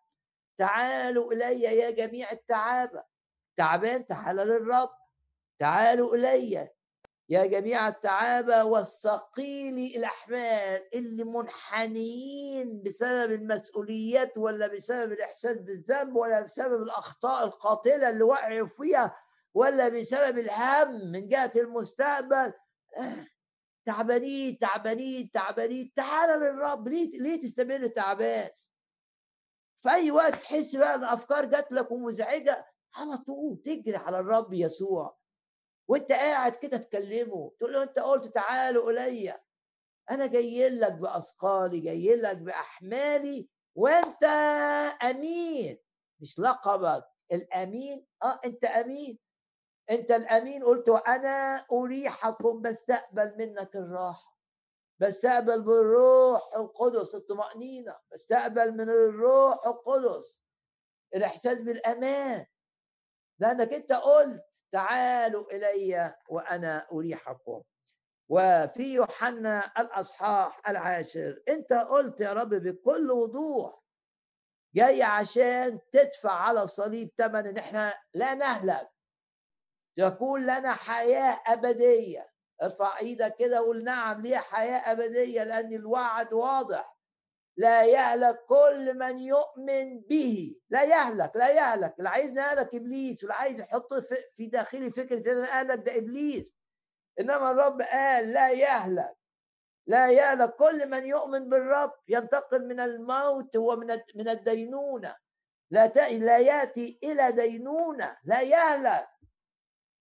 تعالوا إلي يا جميع التعابة. تعبان تعال للرب. تعالوا إلي. يا جميع التعابة والثقيل الأحمال اللي منحنيين بسبب المسؤوليات ولا بسبب الإحساس بالذنب ولا بسبب الأخطاء القاتلة اللي وقعوا فيها ولا بسبب الهم من جهة المستقبل. تعبانين تعبانين تعبانين. تعال للرب ليه ليه تستمر تعبان؟ في أي وقت تحس بقى إن أفكار جات لك ومزعجة؟ على طول تجري على الرب يسوع. وانت قاعد كده تكلمه تقول له انت قلت تعالوا الي. أنا جاي لك بأثقالي جاي لك بأحمالي وأنت أمين. مش لقبك الأمين آه أنت أمين. أنت الأمين قلت وأنا أريحكم بستقبل منك الراحة. بستقبل بالروح القدس الطمانينه بستقبل من الروح القدس. الإحساس بالأمان. لأنك أنت قلت تعالوا إلي وأنا أريحكم. وفي يوحنا الأصحاح العاشر أنت قلت يا رب بكل وضوح جاي عشان تدفع على الصليب ثمن إن إحنا لا نهلك. تكون لنا حياة أبدية. ارفع إيدك كده وقول نعم لي حياة أبدية لأن الوعد واضح. لا يهلك كل من يؤمن به. لا يهلك لا يهلك اللي عايز يهلك إبليس واللي عايز يحط في داخلي فكرة إن أنا اهلك ده إبليس. إنما الرب قال لا يهلك لا يهلك كل من يؤمن بالرب. ينتقل من الموت ومن من الدينونة. لا لا يأتي إلى دينونة. لا يهلك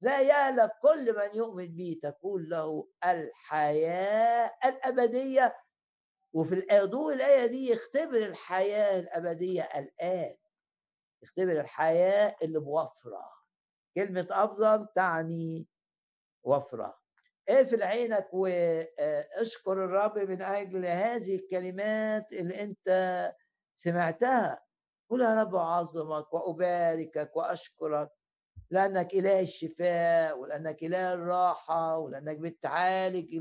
لا يهلك كل من يؤمن به. تكون له الحياة الأبدية وفي ضوء الآية دي يختبر الحياة الأبدية الآن. يختبر الحياة اللي بوفرة. كلمة أفضل تعني وفرة. اقفل عينك واشكر الرب من أجل هذه الكلمات اللي أنت سمعتها. قول يا رب أعظمك وأباركك وأشكرك لأنك إله الشفاء ولأنك إله الراحة ولأنك بتعالج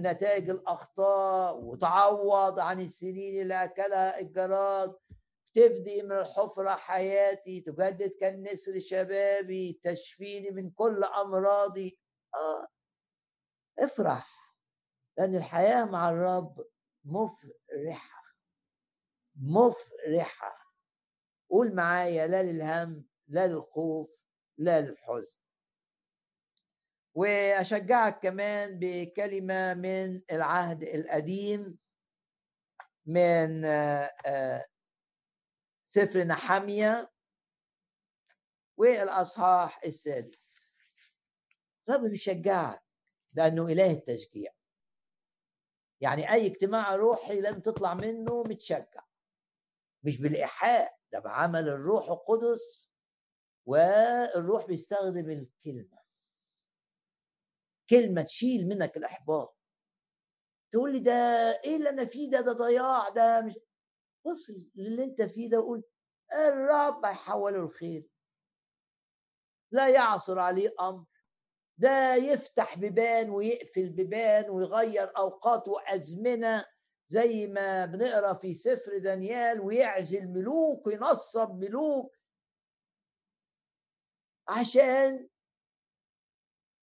نتائج الأخطاء وتعوض عن السنين اللي أكلها الجراد. تفدي من الحفرة حياتي تجدد كالنسر شبابي تشفيني من كل أمراضي. آه. افرح لأن الحياة مع الرب مفرحة. مفرحة. قول معايا لا للهم لا للخوف لا للحزن. وأشجعك كمان بكلمة من العهد القديم من آه، آه، سفر نحمية والأصحاح السادس. رب بيشجعك لأنه إله التشجيع. يعني أي اجتماع روحي لازم تطلع منه متشجع. مش بالإيحاء ده بعمل الروح القدس والروح بيستخدم الكلمة. كلمة تشيل منك الإحباط. تقول لي ده إيه اللي أنا فيه ده؟ ده ضياع ده مش بص للي أنت فيه ده وقول الرب هيحوله الخير. لا يعصر عليه أمر. ده يفتح بيبان ويقفل بيبان ويغير أوقات وأزمنة زي ما بنقرأ في سفر دانيال ويعزل ملوك وينصب ملوك عشان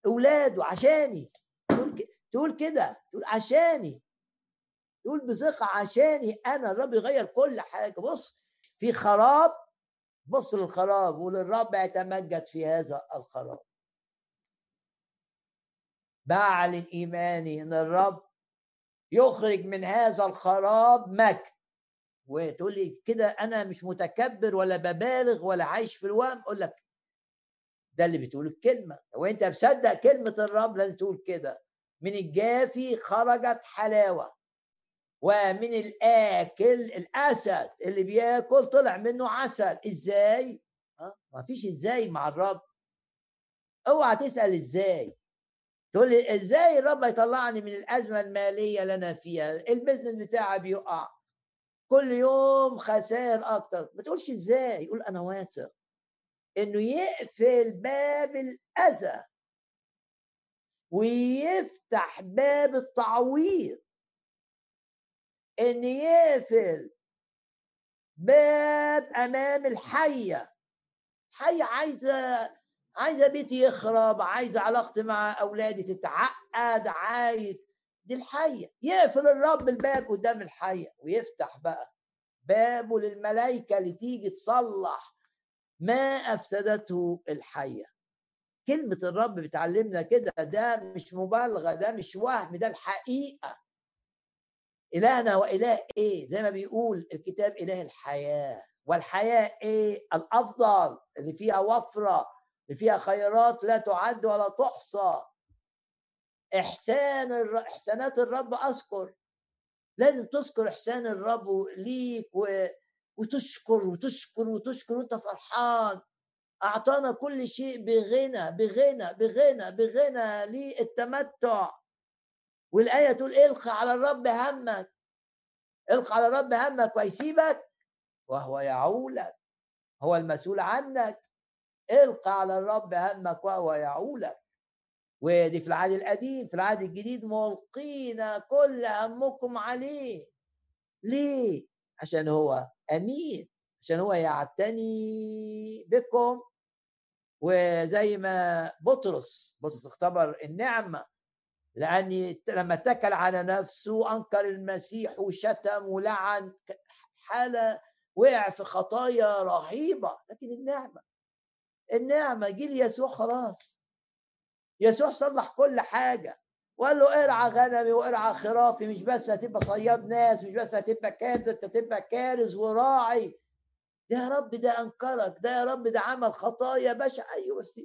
اولاده عشاني تقول كده تقول عشاني. تقول بثقة عشاني أنا الرب يغير كل حاجة. بص في خراب بص للخراب وللرب يتمجد في هذا الخراب. بعلن ايماني إن الرب يخرج من هذا الخراب مجد. وتقول لي كده أنا مش متكبر ولا ببالغ ولا عايش في الوهم. أقول لك ده اللي بتقول الكلمة. وانت مصدق كلمة الرب لازم تقول كده؟ من الجافي خرجت حلاوة ومن الآكل الأسد اللي بياكل طلع منه عسل. إزاي؟ أه؟ ما فيش إزاي مع الرب. أوعى تسأل إزاي. تقول لي إزاي الرب يطلعني من الأزمة المالية اللي أنا فيها؟ ال business بتاعي بيقع. كل يوم خسائر أكتر. ما تقولش إزاي. يقول أنا واثق. إنه يقفل باب الأذى ويفتح باب التعويض. إن يقفل باب أمام الحية. حيه عايزة عايزة بيتي يخرب عايزة علاقتي مع أولادي تتعقد عايز دي الحية. يقفل الرب الباب قدام الحية ويفتح بقى بابه للملائكة اللي تيجي تصلح. ما أفسدته الحية. كلمة الرب بتعلمنا كده ده مش مبالغة ده مش وهم ده الحقيقة. إلهنا وإله إيه؟ زي ما بيقول الكتاب إله الحياة. والحياة إيه؟ الأفضل اللي فيها وفرة اللي فيها خيرات لا تعد ولا تحصى. إحسان الر... إحسانات الرب أذكر. لازم تذكر إحسان الرب ليك و... وتشكر وتشكر وتشكر وأنت فرحان. أعطانا كل شيء بغنى بغنى بغنى بغنى للتمتع. والآية تقول إلقى على الرب همك. إلقى على الرب همك ويسيبك وهو يعولك. هو المسؤول عنك. إلقى على الرب همك وهو يعولك. ودي في العهد القديم في العهد الجديد ملقين كل همكم عليه. ليه؟ عشان هو أمين عشان هو يعتني بكم. وزي ما بطرس بطرس اختبر النعمة لأن لما اتكل على نفسه أنكر المسيح وشتم ولعن حالة وقع في خطايا رهيبة. لكن النعمة النعمة جيل يسوع خلاص. يسوع صلح كل حاجة. وقال له ارعى غنمي وارعى خرافي مش بس هتبقى صياد ناس مش بس هتبقى كارز انت هتبقى كارز وراعي. ده يا رب ده أنكرك ده يا رب ده عمل خطايا باشا. أيوه بس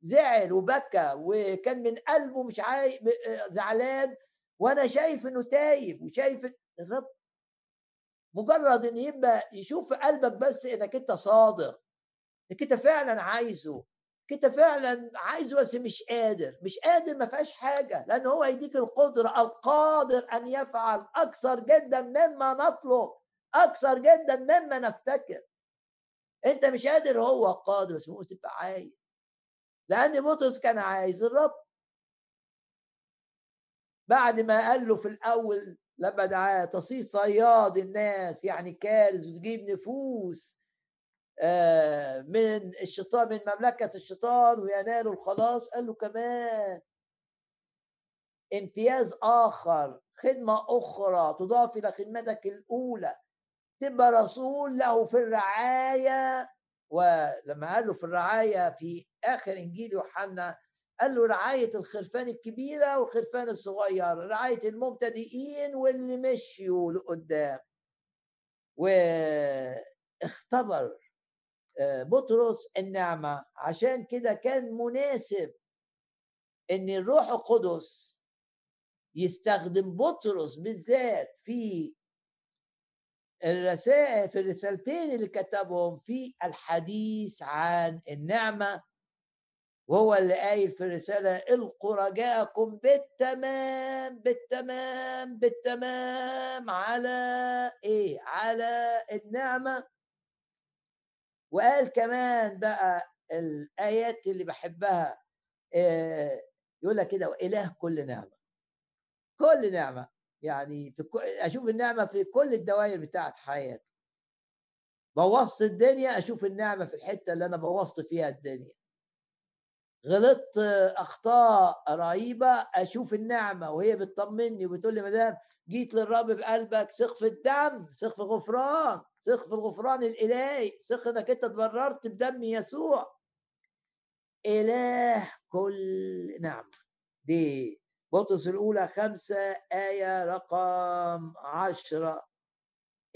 زعل وبكى وكان من قلبه مش عاي... زعلان وأنا شايف إنه تايب وشايف الرب مجرد إن يبقى يشوف في قلبك بس إنك أنت صادق إنك أنت فعلا عايزه. انت فعلا عايزه بس مش قادر مش قادر ما فيهاش حاجة لأن هو يديك القدرة القادر أن يفعل أكثر جدا مما نطلب أكثر جدا مما نفتكر. أنت مش قادر هو قادر بس ممكن تبقى عايز. لأن بطرس كان عايز الرب. بعد ما قال له في الأول لما دعاه تصير صياد الناس يعني كارز وتجيب نفوس من الشيطان من مملكة الشيطان وينالوا الخلاص. قال له كمان امتياز آخر خدمة أخرى تضاف إلى خدمتك الأولى. تبقى رسول له في الرعاية. ولما قال له في الرعاية في آخر إنجيل يوحنا قال له رعاية الخرفان الكبيرة والخرفان الصغير رعاية المبتدئين واللي مشيوا لقدام. واختبر آه، بطرس النعمة. عشان كده كان مناسب إن الروح القدس يستخدم بطرس بالذات في الرسائل في الرسالتين اللي كتبهم في الحديث عن النعمة. وهو اللي قايل في الرسالة القوا رجاءكم بالتمام بالتمام بالتمام على إيه؟ على النعمة. وقال كمان بقى الآيات اللي بحبها إيه يقول لك كده وإله كل نعمة. كل نعمة يعني في أشوف النعمة في كل الدوائر بتاعت حياتي. بوظت الدنيا أشوف النعمة في الحتة اللي أنا بوظت فيها الدنيا. غلطت أخطاء رهيبة أشوف النعمة وهي بتطمني وبتقول لي مدام جيت للرب بقلبك ثق في الدم ثق في غفران. ثق في الغفران الإلهي. ثق إنك أنت اتبررت بدم يسوع. إله كل نعمه دي بطرس الأولى خمسة آية رقم عشرة.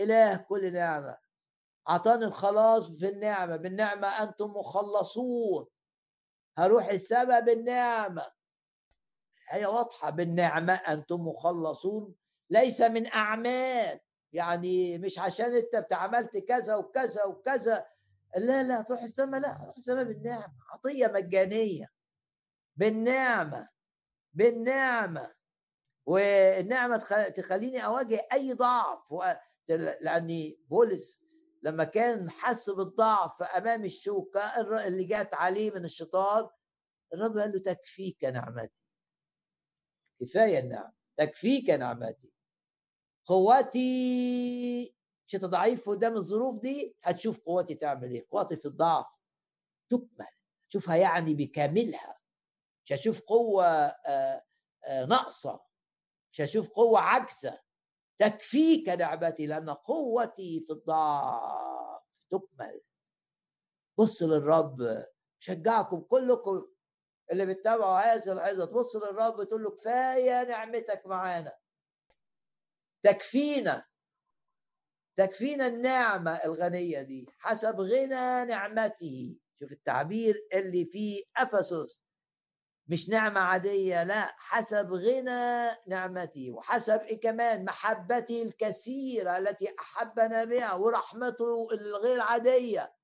إله كل نعمة. أعطاني الخلاص في النعمة. بالنعمة أنتم مخلصون. هروح السماء بالنعمة. هي واضحة. بالنعمة أنتم مخلصون. ليس من أعمال. يعني مش عشان أنت عملت كذا وكذا وكذا. لا لا تروح السماء لا تروح السماء بالنعمة عطية مجانية. بالنعمة بالنعمة. والنعمة تخليني أواجه أي ضعف. لأني بولس لما كان حس بالضعف أمام الشوكة اللي جات عليه من الشيطان الرب قال له تكفيك نعمتي. كفاية النعم تكفيك نعمتي. قوتي مش ضعيف قدام الظروف دي هتشوف قوتي تعمل إيه. قوتي في الضعف تكمل. تشوفها يعني بكاملها. مش هشوف قوة آه، آه، ناقصة. مش هشوف قوة عكسة تكفيك نعمتي لأن قوتي في الضعف تكمل. بص للرب شجعكم كلكم اللي بتتابعوا هذه العظة. تبص للرب تقول له كفاية نعمتك معانا. تكفينا تكفينا النعمة الغنية دي حسب غنى نعمته. شوف التعبير اللي في أفسس. مش نعمة عادية لا حسب غنى نعمتي وحسب إيه كمان محبتي الكثيرة التي أحبنا بها ورحمته الغير عادية.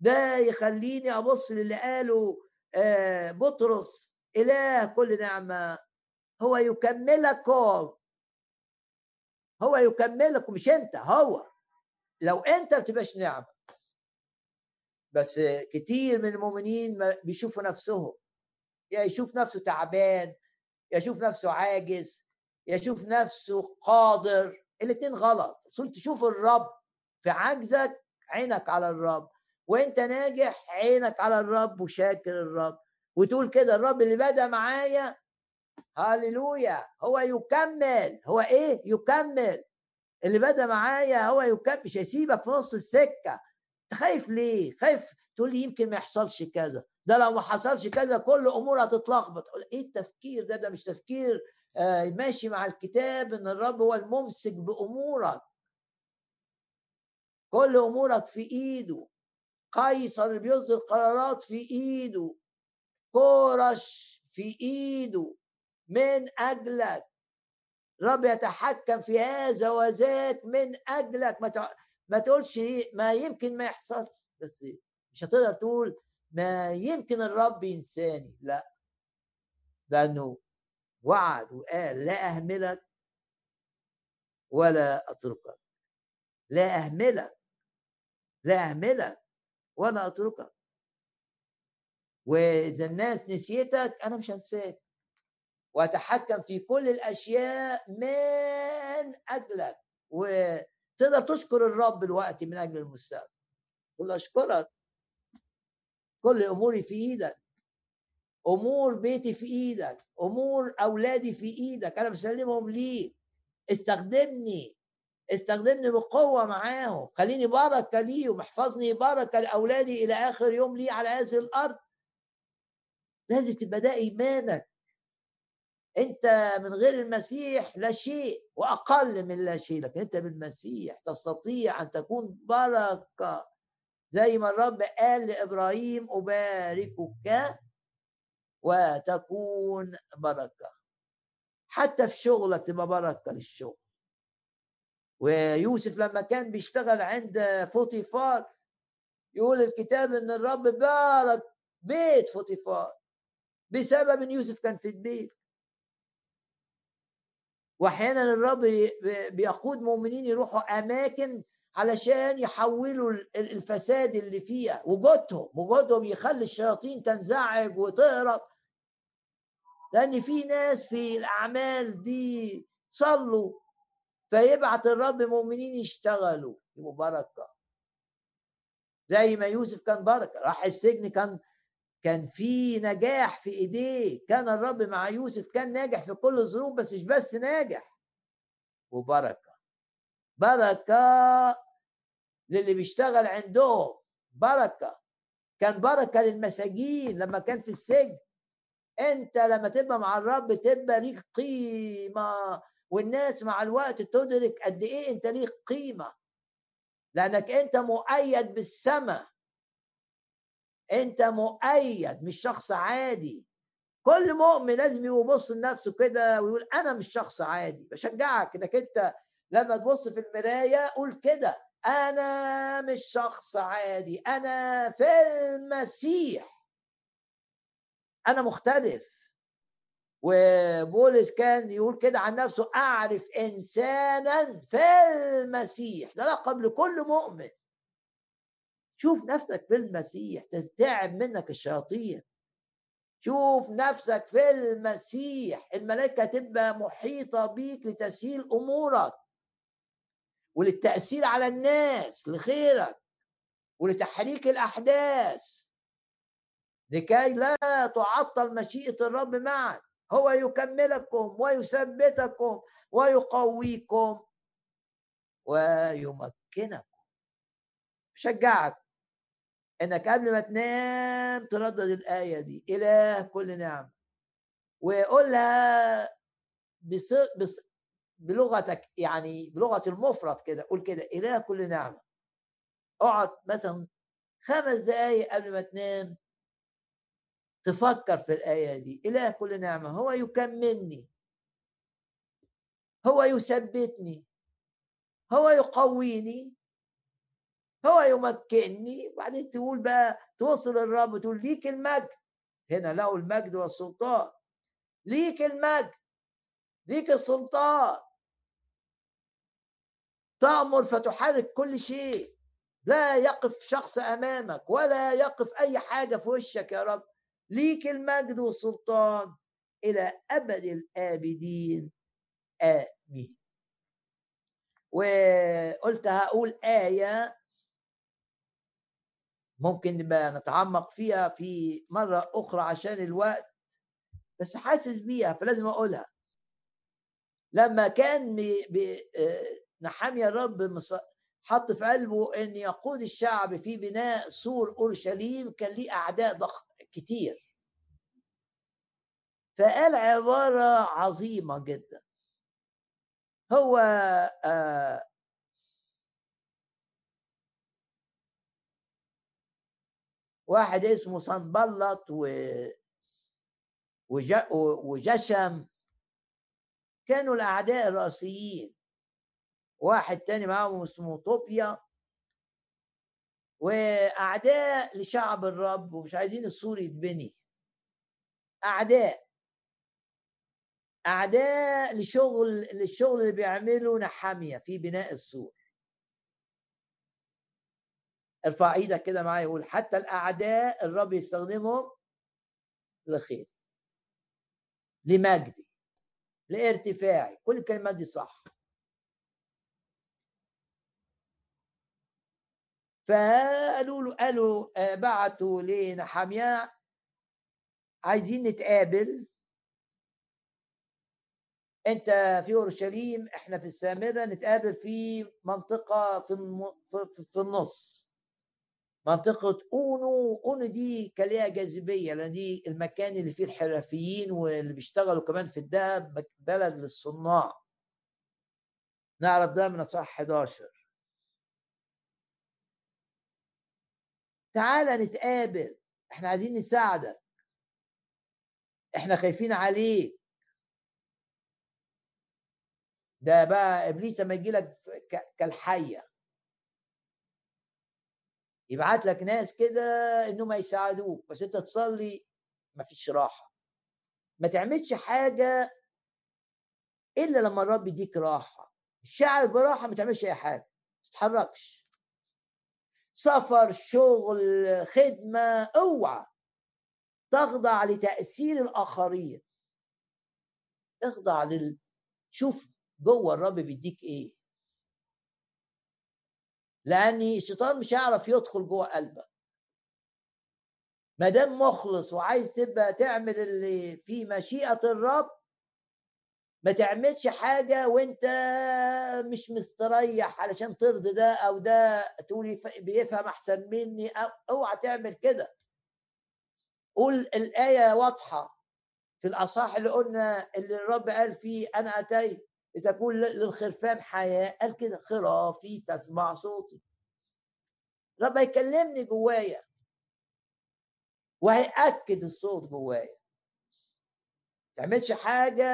ده يخليني أبص للي قاله آه، بطرس إله كل نعمة هو يكملكم. هو يكملكم مش أنت هو. لو أنت ما بتبقاش نعمة بس كتير من المؤمنين بيشوفوا نفسهم. يا يشوف نفسه تعبان يشوف نفسه عاجز يشوف نفسه قادر. الاثنين غلط. تشوف الرب في عجزك عينك على الرب. وانت ناجح عينك على الرب وشاكر الرب. وتقول كده الرب اللي بدأ معايا هللويا هو يكمل هو إيه؟ يكمل. اللي بدأ معايا هو يكمل مش هيسيبك في نص السكة. خايف ليه؟ خايف تقول لي يمكن ما يحصلش كذا. ده لو ما حصلش كذا كل أمور هتتلخبط. إيه التفكير ده؟ ده مش تفكير آه ماشي مع الكتاب إن الرب هو الممسك بأمورك. كل أمورك في إيده. قيصر اللي بيصدر قرارات في إيده. كورش في إيده. من أجلك. رب يتحكم في هذا وذاك من أجلك. ما ما تقولش ما يمكن ما يحصلش. بس مش هتقدر تقول ما يمكن الرب ينساني. لا. لأنه وعد وقال لا أهملك ولا أتركك. لا أهملك. لا أهملك ولا أتركك. وإذا الناس نسيتك أنا مش هنساك. واتحكم في كل الأشياء من أجلك. و تقدر تشكر الرب الوقت من أجل المستقبل. قل أشكرك. كل أموري في إيدك. أمور بيتي في إيدك. أمور أولادي في إيدك. أنا بسلمهم ليك. استخدمني. استخدمني بقوة معاهم. خليني بركة ليهم. احفظني. بركة لأولادي إلى آخر يوم لي على هذه الأرض. لازم تبقى ده إيمانك. أنت من غير المسيح لا شيء وأقل من لا شيء لكن أنت بالمسيح تستطيع أن تكون بركة. زي ما الرب قال لإبراهيم أباركك وتكون بركة. حتى في شغلك تبقى بركة للشغل. ويوسف لما كان بيشتغل عند فوتيفار يقول الكتاب إن الرب بارك بيت فوتيفار بسبب إن يوسف كان في البيت. وأحيانا الرب بيقود مؤمنين يروحوا أماكن علشان يحولوا الفساد اللي فيها وجودهم وجودهم يخلي الشياطين تنزعج وتهرب. لأن في ناس في الأعمال دي صلوا فيبعت الرب مؤمنين يشتغلوا. يبقوا بركة. زي ما يوسف كان بركة. راح السجن كان كان في نجاح في إيديه كان الرب مع يوسف كان ناجح في كل الظروف بس مش بس ناجح. وبركة. بركة للي بيشتغل عندهم. بركة. كان بركة للمساجين لما كان في السجن. أنت لما تبقى مع الرب تبقى ليك قيمة والناس مع الوقت تدرك قد إيه أنت ليك قيمة. لأنك أنت مؤيد بالسماء. انت مؤيد مش شخص عادي. كل مؤمن لازم يبص لنفسه كده ويقول أنا مش شخص عادي. بشجعك إنك أنت لما تبص في المراية قول كده أنا مش شخص عادي أنا في المسيح. أنا مختلف. وبولس كان يقول كده عن نفسه أعرف انسانا في المسيح. ده لقب لكل مؤمن. شوف نفسك في المسيح تتعب منك الشياطين. شوف نفسك في المسيح الملائكة تبقى محيطة بيك لتسهيل أمورك. وللتأثير على الناس لخيرك. ولتحريك الأحداث. لكي لا تعطل مشيئة الرب معك. هو يكملكم ويثبتكم ويقويكم ويمكنكم. شجعك إنك قبل ما تنام تردد الآية دي إله كل نعمة. وقولها بص... بص... بلغتك يعني بلغة المفرد كده قول كده إله كل نعمة. اقعد مثلا خمس دقايق قبل ما تنام تفكر في الآية دي. إله كل نعمة هو يكملني. هو يثبتني. هو يقويني. هو يمكنني وبعدين تقول بقى توصل الرب وتقول ليك المجد. هنا له المجد والسلطان. ليك المجد. ليك السلطان. تأمر فتحرك كل شيء. لا يقف شخص أمامك ولا يقف أي حاجة في وشك يا رب. ليك المجد والسلطان. إلى أبد الآبدين. آمين. وقلت هقول آية ممكن نبقى نتعمق فيها في مرة أخرى عشان الوقت بس حاسس بيها فلازم أقولها. لما كان نحمي الرب حط في قلبه أن يقود الشعب في بناء سور أورشليم كان ليه أعداء ضخم كتير. فقال عبارة عظيمة جدا. هو آه واحد اسمه صنبلط و وجشم. كانوا الأعداء الرئيسيين واحد تاني معاهم اسمه طوبيا. وأعداء لشعب الرب ومش عايزين السور يتبني. أعداء. أعداء لشغل للشغل اللي بيعمله نحامية في بناء السور. ارفع إيدك كده معايا يقول حتى الأعداء الرب يستخدمهم لخير لمجدي لارتفاعي كل الكلمات دي صح. فقالوا له قالوا آه، بعتوا لنحامية عايزين نتقابل. انت في اورشليم إحنا في السامرة نتقابل في منطقة. في, في النص. منطقة أونو أونو دي كان ليها جاذبية لأن دي المكان اللي فيه الحرفيين واللي بيشتغلوا كمان في الدهب بلد للصناع. نعرف ده من أصح 11 تعالى نتقابل إحنا عايزين نساعدك. إحنا خايفين عليك. ده بقى إبليس لما يجي لك كالحية. يبعت لك ناس كده إنهم يساعدوك بس أنت تصلي مفيش راحة. ما تعملش حاجة إلا لما الرب يديك راحة. الشعر براحة ما تعملش أي حاجة ما تتحركش. سفر شغل خدمة اوعى. تخضع لتأثير الآخرين. اخضع لل شوف جوه الرب بيديك إيه. لأن الشيطان مش هيعرف يدخل جوه قلبك. ما دام مخلص وعايز تبقى تعمل اللي في مشيئة الرب ما تعملش حاجة وأنت مش مستريح علشان ترضي ده أو ده تقول بيفهم أحسن مني أو أوعى تعمل كده. قول الآية واضحة في الاصح اللي قلنا اللي الرب قال فيه أنا أتيت. لتكون للخرفان حياة. قال كده خرافي تسمع صوتي. رب يكلمني جوايا وهيأكد الصوت جوايا. تعملش حاجة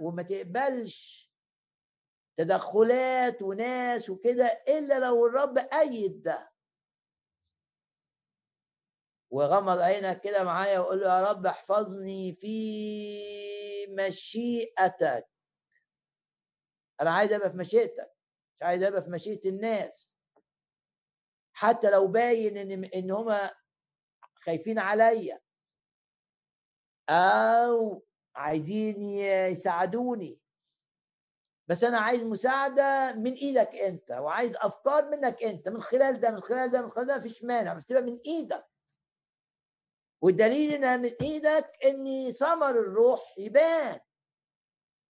وما تقبلش تدخلات وناس وكده إلا لو الرب أيد ده. وغمض عينك كده معايا وقول له يا رب احفظني في مشيئتك. أنا عايز أبقى في مشيئتك مش عايز أبقى في مشيئة الناس. حتى لو باين إن إن هما خايفين عليا. أو عايزين يساعدوني. بس أنا عايز مساعدة من إيدك أنت وعايز أفكار منك أنت من خلال ده من خلال ده من خلال ده مفيش مانع بس تبقى من إيدك. والدليل انها من إيدك ان ثمر الروح يبان.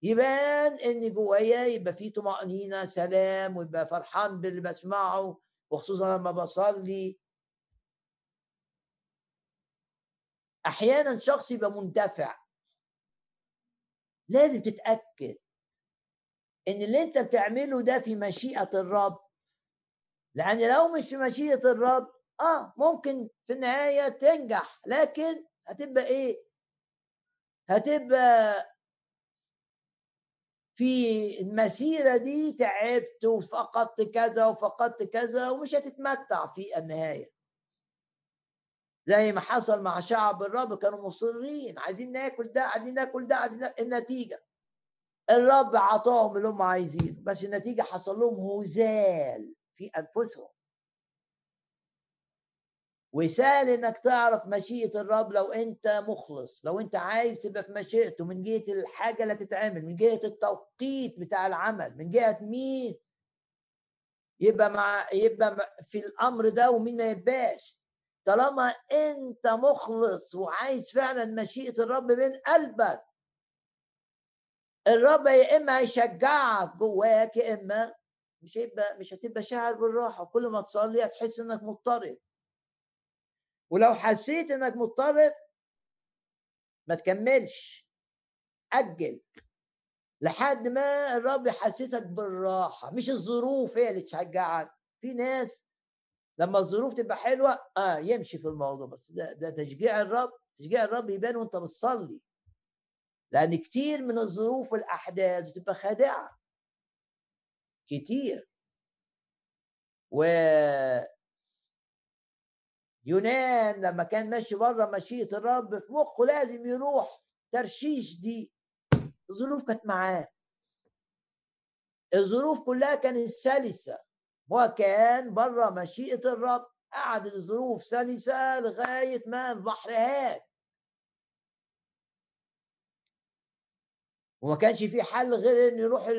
يبان إن جوايا يبقى في طمأنينة سلام ويبقى فرحان باللي بسمعه وخصوصا لما بصلي. أحيانا شخص يبقى مندفع. لازم تتأكد إن اللي أنت بتعمله ده في مشيئة الرب. لأن لو مش في مشيئة الرب آه ممكن في النهاية تنجح. لكن هتبقى إيه؟ هتبقى في المسيرة دي تعبت وفقدت كذا وفقدت كذا ومش هتتمتع في النهاية زي ما حصل مع شعب الرب كانوا مصرين عايزين ناكل ده عايزين ناكل ده عايزين ناكل. النتيجة الرب عطاهم اللي هم عايزينه بس النتيجة حصل لهم هزال في أنفسهم وسهل إنك تعرف مشيئة الرب لو أنت مخلص لو أنت عايز تبقى في مشيئته من جهة الحاجة اللي هتتعمل من جهة التوقيت بتاع العمل من جهة مين؟ يبقى مع يبقى في الأمر ده ومين ما يبقاش. طالما أنت مخلص وعايز فعلا مشيئة الرب من قلبك الرب يا إما هيشجعك جواك يا إما مش هيبقى مش هتبقى شاعر بالراحة كل ما تصلي هتحس إنك مضطرب. ولو حسيت إنك مضطرب ما تكملش. أجل. لحد ما الرب يحسسك بالراحة. مش الظروف هي اللي تشجعك. في ناس لما الظروف تبقى حلوة آه يمشي في الموضوع. بس ده ده تشجيع الرب. تشجيع الرب يبان وأنت بتصلي. لأن كتير من الظروف والأحداث بتبقى خادعة. كتير. و يونان لما كان ماشي بره مشيئة الرب في مخه لازم يروح ترشيش دي. الظروف كانت معاه. الظروف كلها كانت سلسة. وكان بره مشيئة الرب قعدت الظروف سلسة لغاية ما البحر هاد. وما كانش في حل غير انه يروح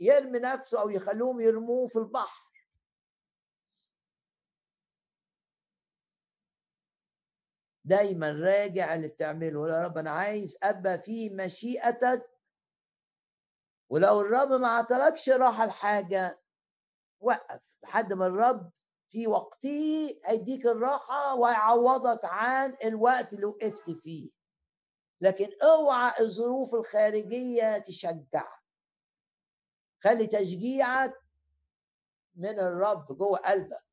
يرمي نفسه أو يخلوهم يرموه في البحر. دايما راجع اللي بتعمله. يا رب أنا عايز أبقى في مشيئتك. ولو الرب ما عطلكش راحه الحاجة. وقف لحد ما الرب في وقته هيديك الراحة ويعوضك عن الوقت اللي وقفت فيه. لكن اوعى الظروف الخارجية تشجعك. خلي تشجيعك من الرب جوه قلبك.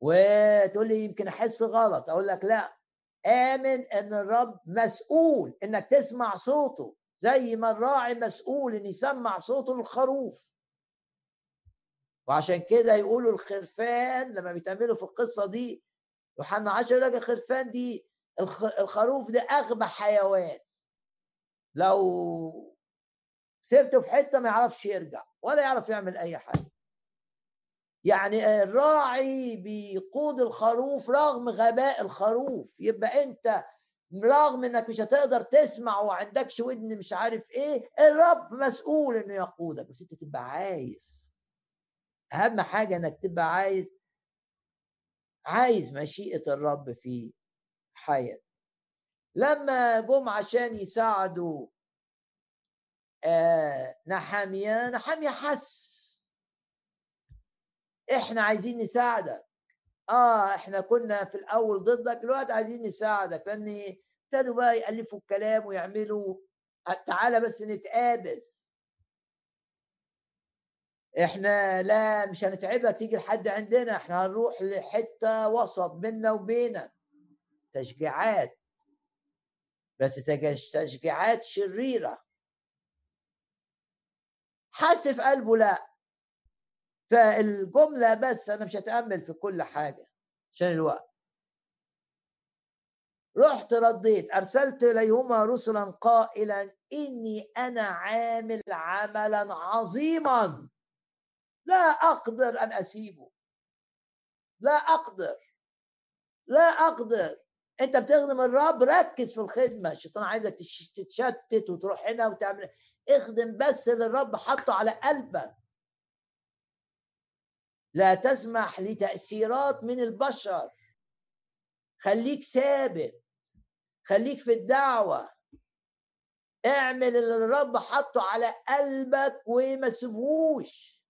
وتقول لي يمكن أحس غلط أقول لك لأ آمن إن الرب مسؤول إنك تسمع صوته زي ما الراعي مسؤول إن يسمع صوته للخروف. وعشان كده يقولوا الخرفان لما بيتعملوا في القصة دي يوحنا 10 يقول لك الخرفان دي الخروف ده أغبى حيوان. لو سبته في حتة ما يعرفش يرجع ولا يعرف يعمل أي حاجة. يعني الراعي بيقود الخروف رغم غباء الخروف. يبقى انت رغم انك مش هتقدر تسمع وعندكش ودن مش عارف إيه الرب مسؤول انه يقودك. بس انت تبقى عايز. اهم حاجة انك تبقى عايز عايز مشيئة الرب في حياتك. لما جم عشان يساعدوا آه نحامية نحامية حس إحنا عايزين نساعدك. آه إحنا كنا في الأول ضدك دلوقتي عايزين نساعدك. لأن ابتدوا بقى يألفوا الكلام ويعملوا تعالى بس نتقابل. إحنا لا مش هنتعبك تيجي لحد عندنا. إحنا هنروح لحتة وسط بيننا وبينك. تشجيعات. بس تشجيعات شريرة. حاسس في قلبه لأ. فالجملة بس أنا مش هتأمل في كل حاجة عشان الوقت. رحت رديت أرسلت إليهما رسلا قائلا إني أنا عامل عملا عظيما. لا أقدر أن أسيبه. لا أقدر. لا أقدر. أنت بتخدم الرب ركز في الخدمة. الشيطان عايزك تتشتت وتروح هنا وتعمل. اخدم بس اللي الرب حطه على قلبك. لا تسمح لتأثيرات من البشر. خليك ثابت خليك في الدعوة. اعمل اللي الرب حطه على قلبك وما تسيبهوش.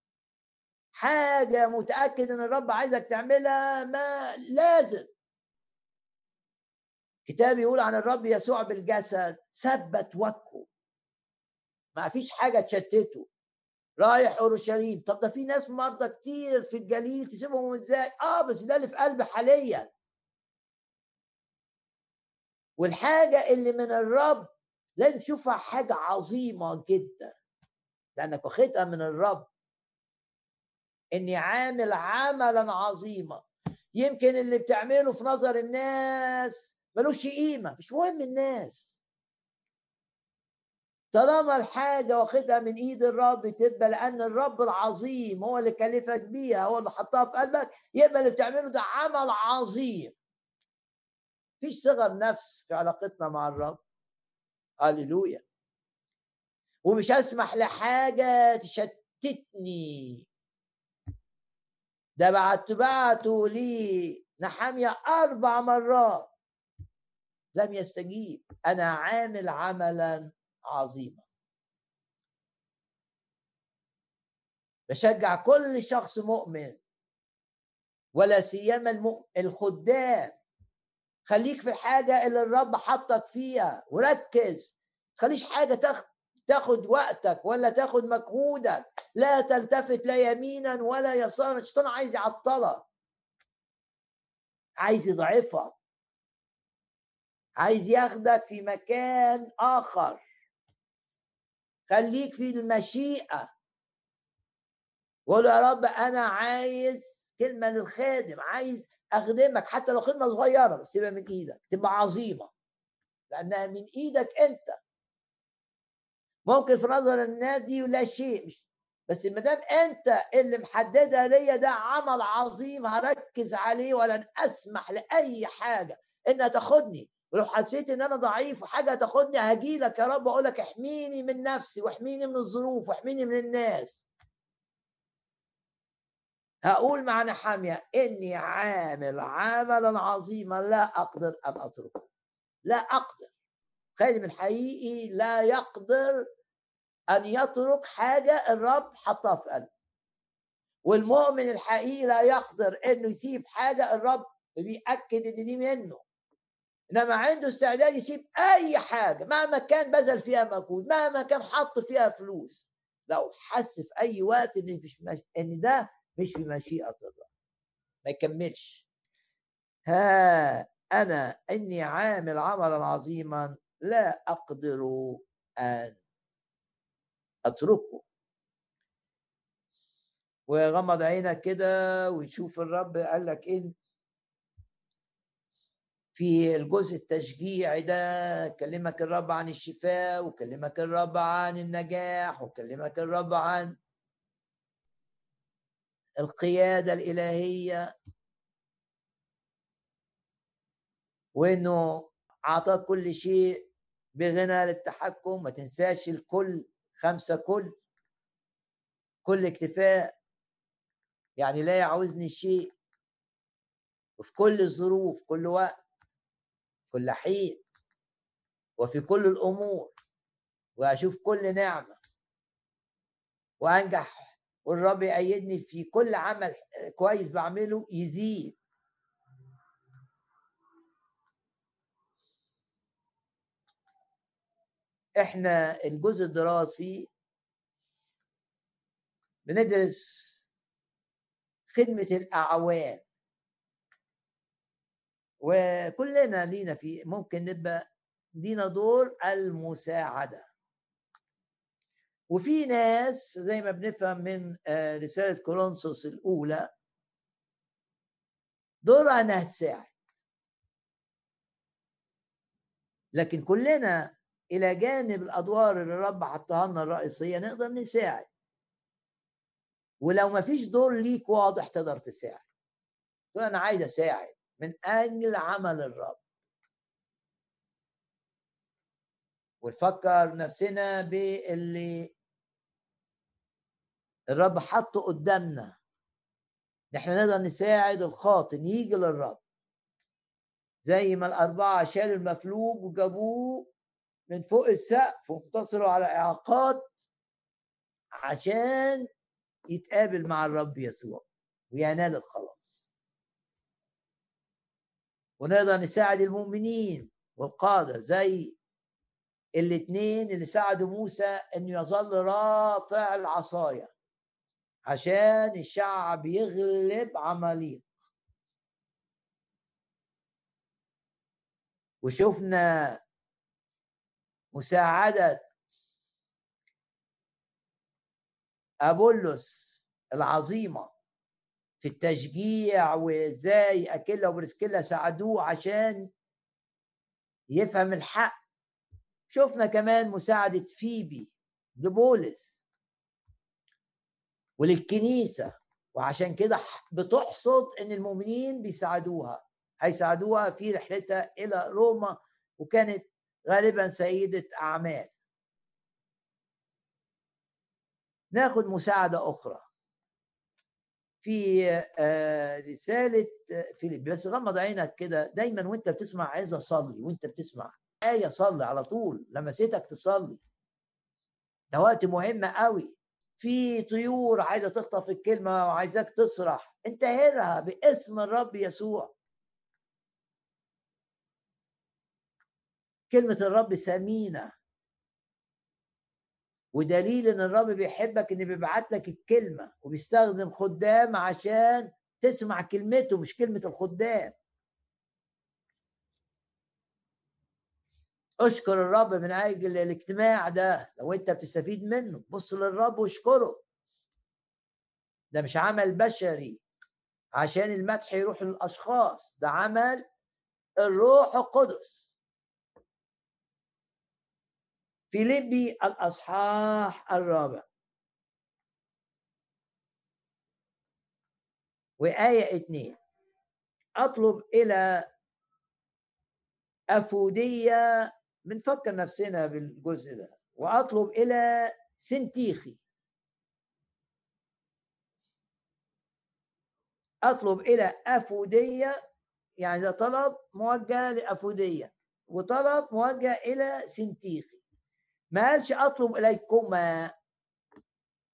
حاجة متأكد إن الرب عايزك تعملها ما لازم. كتاب يقول عن الرب يسوع بالجسد ثبت وجهه. ما فيش حاجة تشتته. رايح اورشليم. طب ده في ناس مرضى كتير في الجليل تسيبهم إزاي؟ آه بس ده اللي في قلبي حاليا. والحاجة اللي من الرب لازم تشوفها حاجة عظيمة جدا. لأنك واخدها من الرب. إني عامل عملا عظيما. يمكن اللي بتعمله في نظر الناس ملوش قيمة. مش مهم الناس. طالما الحاجة واخدها من إيد الرب تبقى لأن الرب العظيم هو اللي كلفك بيها هو اللي حطها في قلبك يبقى اللي بتعمله ده عمل عظيم. فيش صغر نفس في علاقتنا مع الرب. هللويا. ومش هسمح لحاجة تشتتني. ده بعت بعته لي نحامية أربع مرات. لم يستجيب. أنا عامل عملا عظيمة. بشجع كل شخص مؤمن ولا سيما الخدام. خليك في الحاجة اللي الرب حطك فيها وركز. خليش حاجة تاخد وقتك ولا تاخد مجهودك. لا تلتفت لا يمينا ولا يسارا. الشيطان عايز يعطلك. عايز يضعفك. عايز ياخدك في مكان آخر. خليك في المشيئة. قول يا رب أنا عايز كلمة للخادم عايز أخدمك حتى لو خدمة صغيرة بس تبقى من إيدك تبقى عظيمة. لأنها من إيدك أنت. ممكن في نظر الناس دي لا شيء مش بس ما دام أنت اللي محددها ليا ده عمل عظيم هركز عليه ولن أسمح لأي حاجة إنها تاخدني. ولو حسيت إن أنا ضعيف وحاجة تاخدني هاجي لك يا رب أقول لك احميني من نفسي واحميني من الظروف واحميني من الناس. هقول مع نحامية إني عامل عملا عظيما لا أقدر أن أتركه. لا أقدر. خادم الحقيقي لا يقدر أن يترك حاجة الرب حطها في قلبه. والمؤمن الحقيقي لا يقدر إنه يسيب حاجة الرب بيأكد إن دي منه. إنما عنده استعداد يسيب أي حاجة مهما كان بذل فيها مجهود مهما كان حط فيها فلوس. لو حس في أي وقت إن مش مش... إن ده مش في مشيئة الله. ما يكملش. ها أنا إني عامل عملا عظيما لا أقدر أن أتركه. وغمض عينك كده ويشوف الرب قال لك إن في الجزء التشجيعي ده كلمك الرب عن الشفاء وكلمك الرب عن النجاح وكلمك الرب عن القيادة الإلهية. وإنه أعطاك كل شيء بغنى للتحكم ما تنساش الكل خمسة كل كل اكتفاء. يعني لا يعوزني شيء وفي كل الظروف كل وقت. كل حين وفي كل الأمور وأشوف كل نعمة وأنجح والرب يأيدني في كل عمل كويس بعمله يزيد. إحنا الجزء الدراسي بندرس خدمة الأعوان وكلنا لينا في ممكن نبقى لينا دور المساعدة. وفي ناس زي ما بنفهم من آه، رسالة كورنثوس الأولى دورها أنها تساعد. لكن كلنا إلى جانب الأدوار اللي الرب حطها لنا الرئيسية نقدر نساعد. ولو ما فيش دور ليك واضح تقدر تساعد. تقول أنا عايز أساعد. من أجل عمل الرب. ونفكر نفسنا باللي الرب حطه قدامنا. نحن نقدر نساعد الخاطئ يجي للرب. زي ما الأربعة شالوا المفلوج وجابوه من فوق السقف وانتصروا على إعاقات عشان يتقابل مع الرب يسوع وينال الخلاص. ونقدر نساعد المؤمنين والقادة زي الاثنين اللي ساعدوا موسى إنه يظل رافع العصاية عشان الشعب يغلب عماليق. وشفنا مساعدة أبولس العظيمة في التشجيع وإزاي أكيلا وبرسكيلا ساعدوه عشان يفهم الحق. شفنا كمان مساعدة فيبي لبولس وللكنيسة. وعشان كده بتحصد إن المؤمنين بيساعدوها. هيساعدوها في رحلتها إلى روما وكانت غالبا سيدة أعمال. ناخد مساعدة أخرى. في آه، رسالة فيليب بس غمض عينك كده. دايما وأنت بتسمع عايز اصلي وأنت بتسمع آية صلي على طول لمستك تصلي. ده وقت مهم قوي في طيور عايزة تخطف الكلمة وعايزاك تصرح انتهرها باسم الرب يسوع. كلمة الرب ثمينة ودليل إن الرب بيحبك إن بيبعت لك الكلمة وبيستخدم خدام عشان تسمع كلمته مش كلمة الخدام. أشكر الرب من أجل الاجتماع ده لو أنت بتستفيد منه. بص للرب واشكره. ده مش عمل بشري عشان المدح يروح للأشخاص ده عمل الروح القدس. فيليبي الأصحاح الرابع. وآية اثنين. أطلب إلى أفودية بنفكر نفسنا بالجزء ده. وأطلب إلى سنتيخي. أطلب إلى أفودية يعني ده طلب موجه لأفودية. وطلب موجه إلى سنتيخي. ما قالش أطلب إليكما.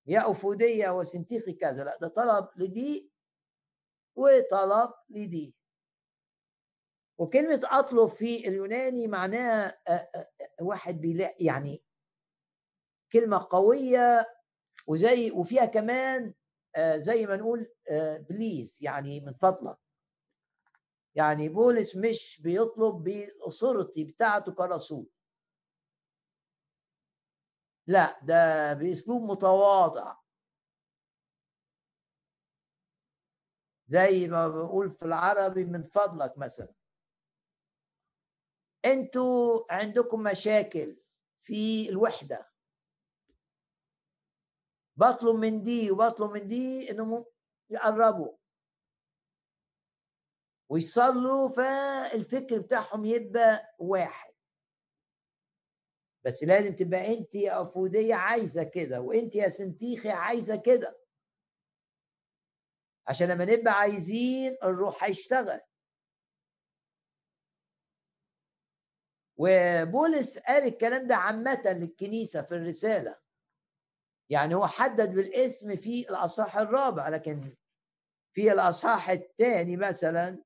يا أفودية وسنتيخي كذا. لا ده طلب لدي وطلب لدي. وكلمة أطلب في اليوناني معناها واحد بيلاقي يعني كلمة قوية وزي وفيها كمان زي ما نقول بليز يعني من فضلك. يعني بولس مش بيطلب بأسرتي بتاعته كرسول. لا ده بأسلوب متواضع. زي ما بقول في العربي من فضلك مثلا. أنتوا عندكم مشاكل في الوحدة. بطلب من دي وبطلب من دي انهم يقربوا. ويصلوا فالفكر بتاعهم يبقى واحد. بس لازم تبقى انت يا أفودية عايزة كده وانت يا سنتيخي عايزة كده. عشان لما نبقى عايزين الروح هيشتغل. وبولس قال الكلام ده عامة للكنيسة في الرسالة. يعني هو حدد بالاسم في الأصحاح الرابع لكن في الأصحاح الثاني مثلا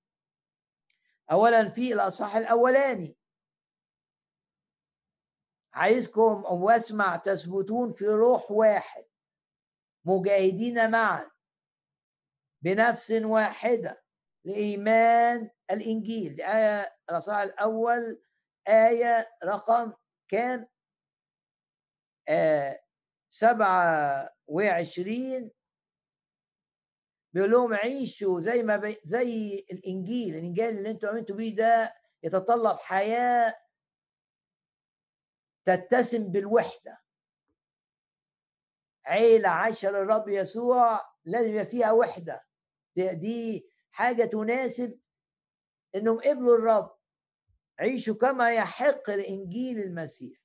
أولا في الأصحاح الأولاني. عايزكم واسمع تثبتون في روح واحد. مجاهدين معا. بنفس واحدة. لإيمان الإنجيل. دي آية الأصحاح الأول آية رقم كام؟ آه سبعة وعشرين. بيقول لهم عيشوا زي ما بي زي الإنجيل. الإنجيل اللي أنتوا آمنتوا بيه ده يتطلب حياة تتسم بالوحدة. عيلة عايشة للرب يسوع لازم يبقى فيها وحدة. دي حاجة تناسب إنهم قبلوا الرب. عيشوا كما يحق لإنجيل المسيح.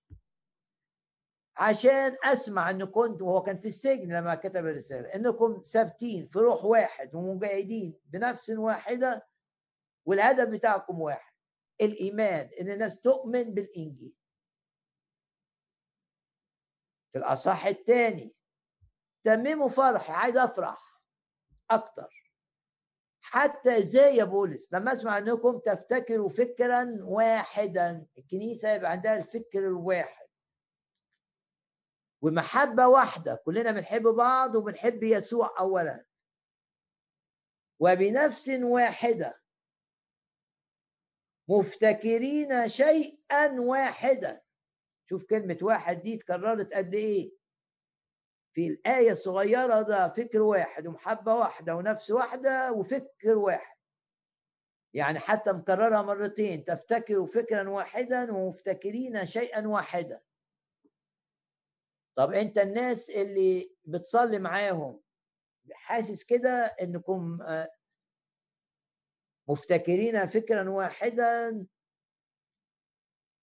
عشان أسمع إن كنت وهو كان في السجن لما كتب الرسالة إنكم ثابتين في روح واحد ومجاهدين بنفس واحدة والهدف بتاعكم واحد الإيمان إن الناس تؤمن بالإنجيل. الأصح الثاني تمموا فرحي عايز أفرح أكتر. حتى إزاي يا بولس؟ لما اسمع انكم تفتكروا فكرا واحدا الكنيسة يبقى عندها الفكر الواحد. ومحبة واحدة كلنا بنحب بعض وبنحب يسوع اولا. وبنفس واحدة. مفتكرين شيئا واحدا. شوف كلمة واحد دي اتكررت قد إيه؟ في الآية الصغيرة ده فكر واحد ومحبة واحدة ونفس واحدة وفكر واحد. يعني حتى مكررها مرتين تفتكروا فكرا واحدا ومفتكرين شيئا واحدا. طب أنت الناس اللي بتصلي معاهم حاسس كده إنكم آه، مفتكرين فكرا واحدا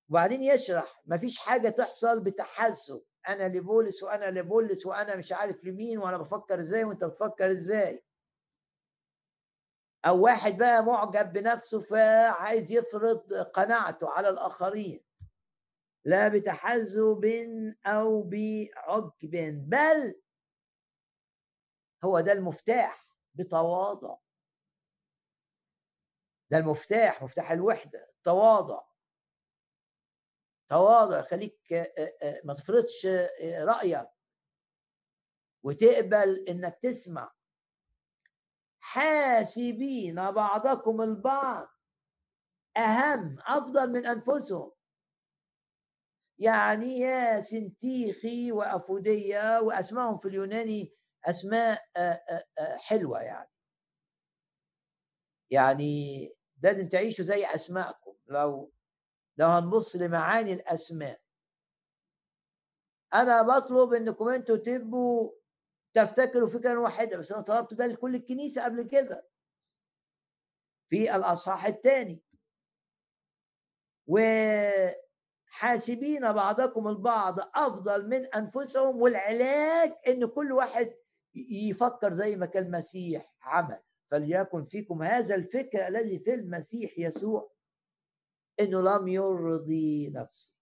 وبعدين يشرح مفيش حاجة تحصل بتحزب أنا لبولس وأنا لبولس وأنا مش عارف لمين وأنا بفكر إزاي وأنت بتفكر إزاي. أو واحد بقى معجب بنفسه فعايز يفرض قناعته على الآخرين. لا بتحزب أو بعجب بل هو ده المفتاح بتواضع. ده المفتاح مفتاح الوحدة تواضع. تواضع خليك آه، آه، ما تفرضش آه، رأيك. وتقبل إنك تسمع. حاسبين بعضكم البعض أهم أفضل من أنفسهم. يعني يا سنتيخي وأفودية وأسمائهم في اليوناني أسماء حلوة يعني. يعني لازم تعيشوا زي اسمائكم لو لو هنبص لمعاني الأسماء. أنا بطلب إنكم أنتوا تبقوا تفتكروا فكرا واحدة بس أنا طلبت ده لكل الكنيسة قبل كده. في الأصحاح الثاني. وحاسبين بعضكم البعض أفضل من أنفسهم والعلاج إن كل واحد يفكر زي ما كان المسيح عمل. فليكن فيكم هذا الفكر الذي في المسيح يسوع. إنه لم يرضي نفسه.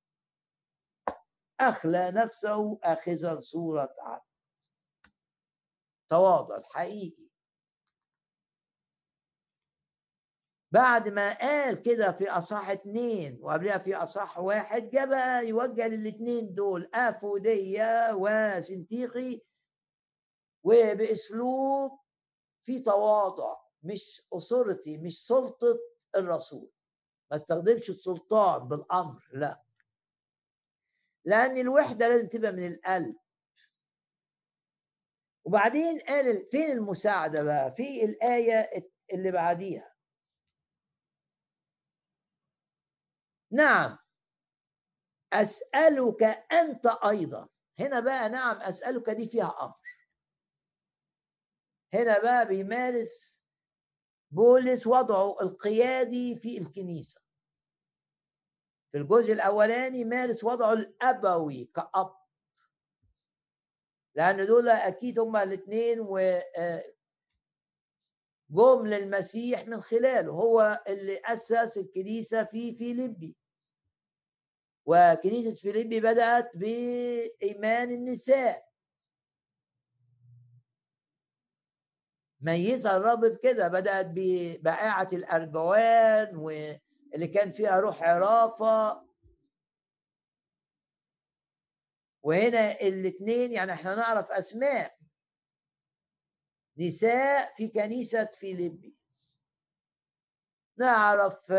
أخلى نفسه أخذا صورة عبد. تواضع الحقيقي بعد ما قال كده في اصح اتنين وقبلها في اصح واحد جاء بقى يوجه للاتنين دول أفودية وسنتيقي وبأسلوب في تواضع مش اثورتي مش سلطة الرسول. ما استخدمش السلطان بالأمر لا. لأن الوحدة لازم تبقى من القلب. وبعدين قال فين المساعدة بقى؟ في الآية اللي بعديها. نعم. أسألك أنت أيضا. هنا بقى نعم أسألك دي فيها أمر. هنا بقى بيمارس بولس وضعه القيادي في الكنيسة. في الجزء الأولاني مارس وضعه الأبوي كأب. لأن دول أكيد هما الاثنين و آه، جم للمسيح من خلاله. هو اللي أسس الكنيسة في فيليبي. وكنيسة فيليبي بدأت بإيمان النساء. ميزها الرب بكده بدأت ببائعه الأرجوان واللي كان فيها روح عرافة. وهنا الاثنين يعني إحنا نعرف أسماء. نساء في كنيسة فيليبي. نعرف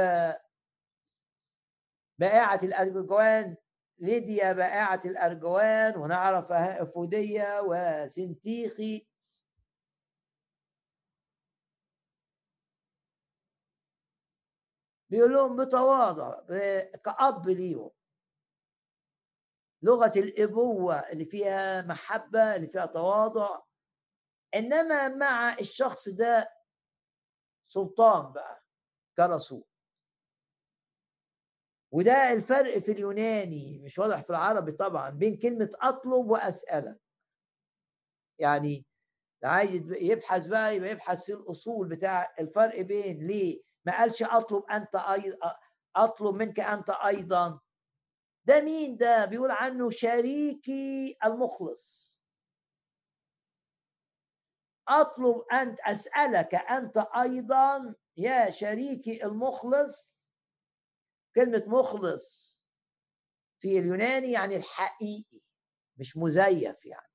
بائعة الأرجوان. ليديا بائعة الأرجوان. ونعرف أفودية وسنتيخي. بيقول لهم بتواضع كأب ليهم. لغة الأبوة اللي فيها محبة اللي فيها تواضع. إنما مع الشخص ده سلطان بقى كرسول. وده الفرق في اليوناني مش واضح في العربي طبعا بين كلمة أطلب وأسألك يعني عايز يبحث بقى يبقى يبحث في الأصول بتاع الفرق بين ليه؟ ما قالش أطلب أنت أيضا أطلب منك أنت أيضا. ده مين ده؟ بيقول عنه شريكي المخلص. أطلب أن أسألك أنت أيضا يا شريكي المخلص. كلمة مخلص في اليوناني يعني الحقيقي مش مزيف يعني.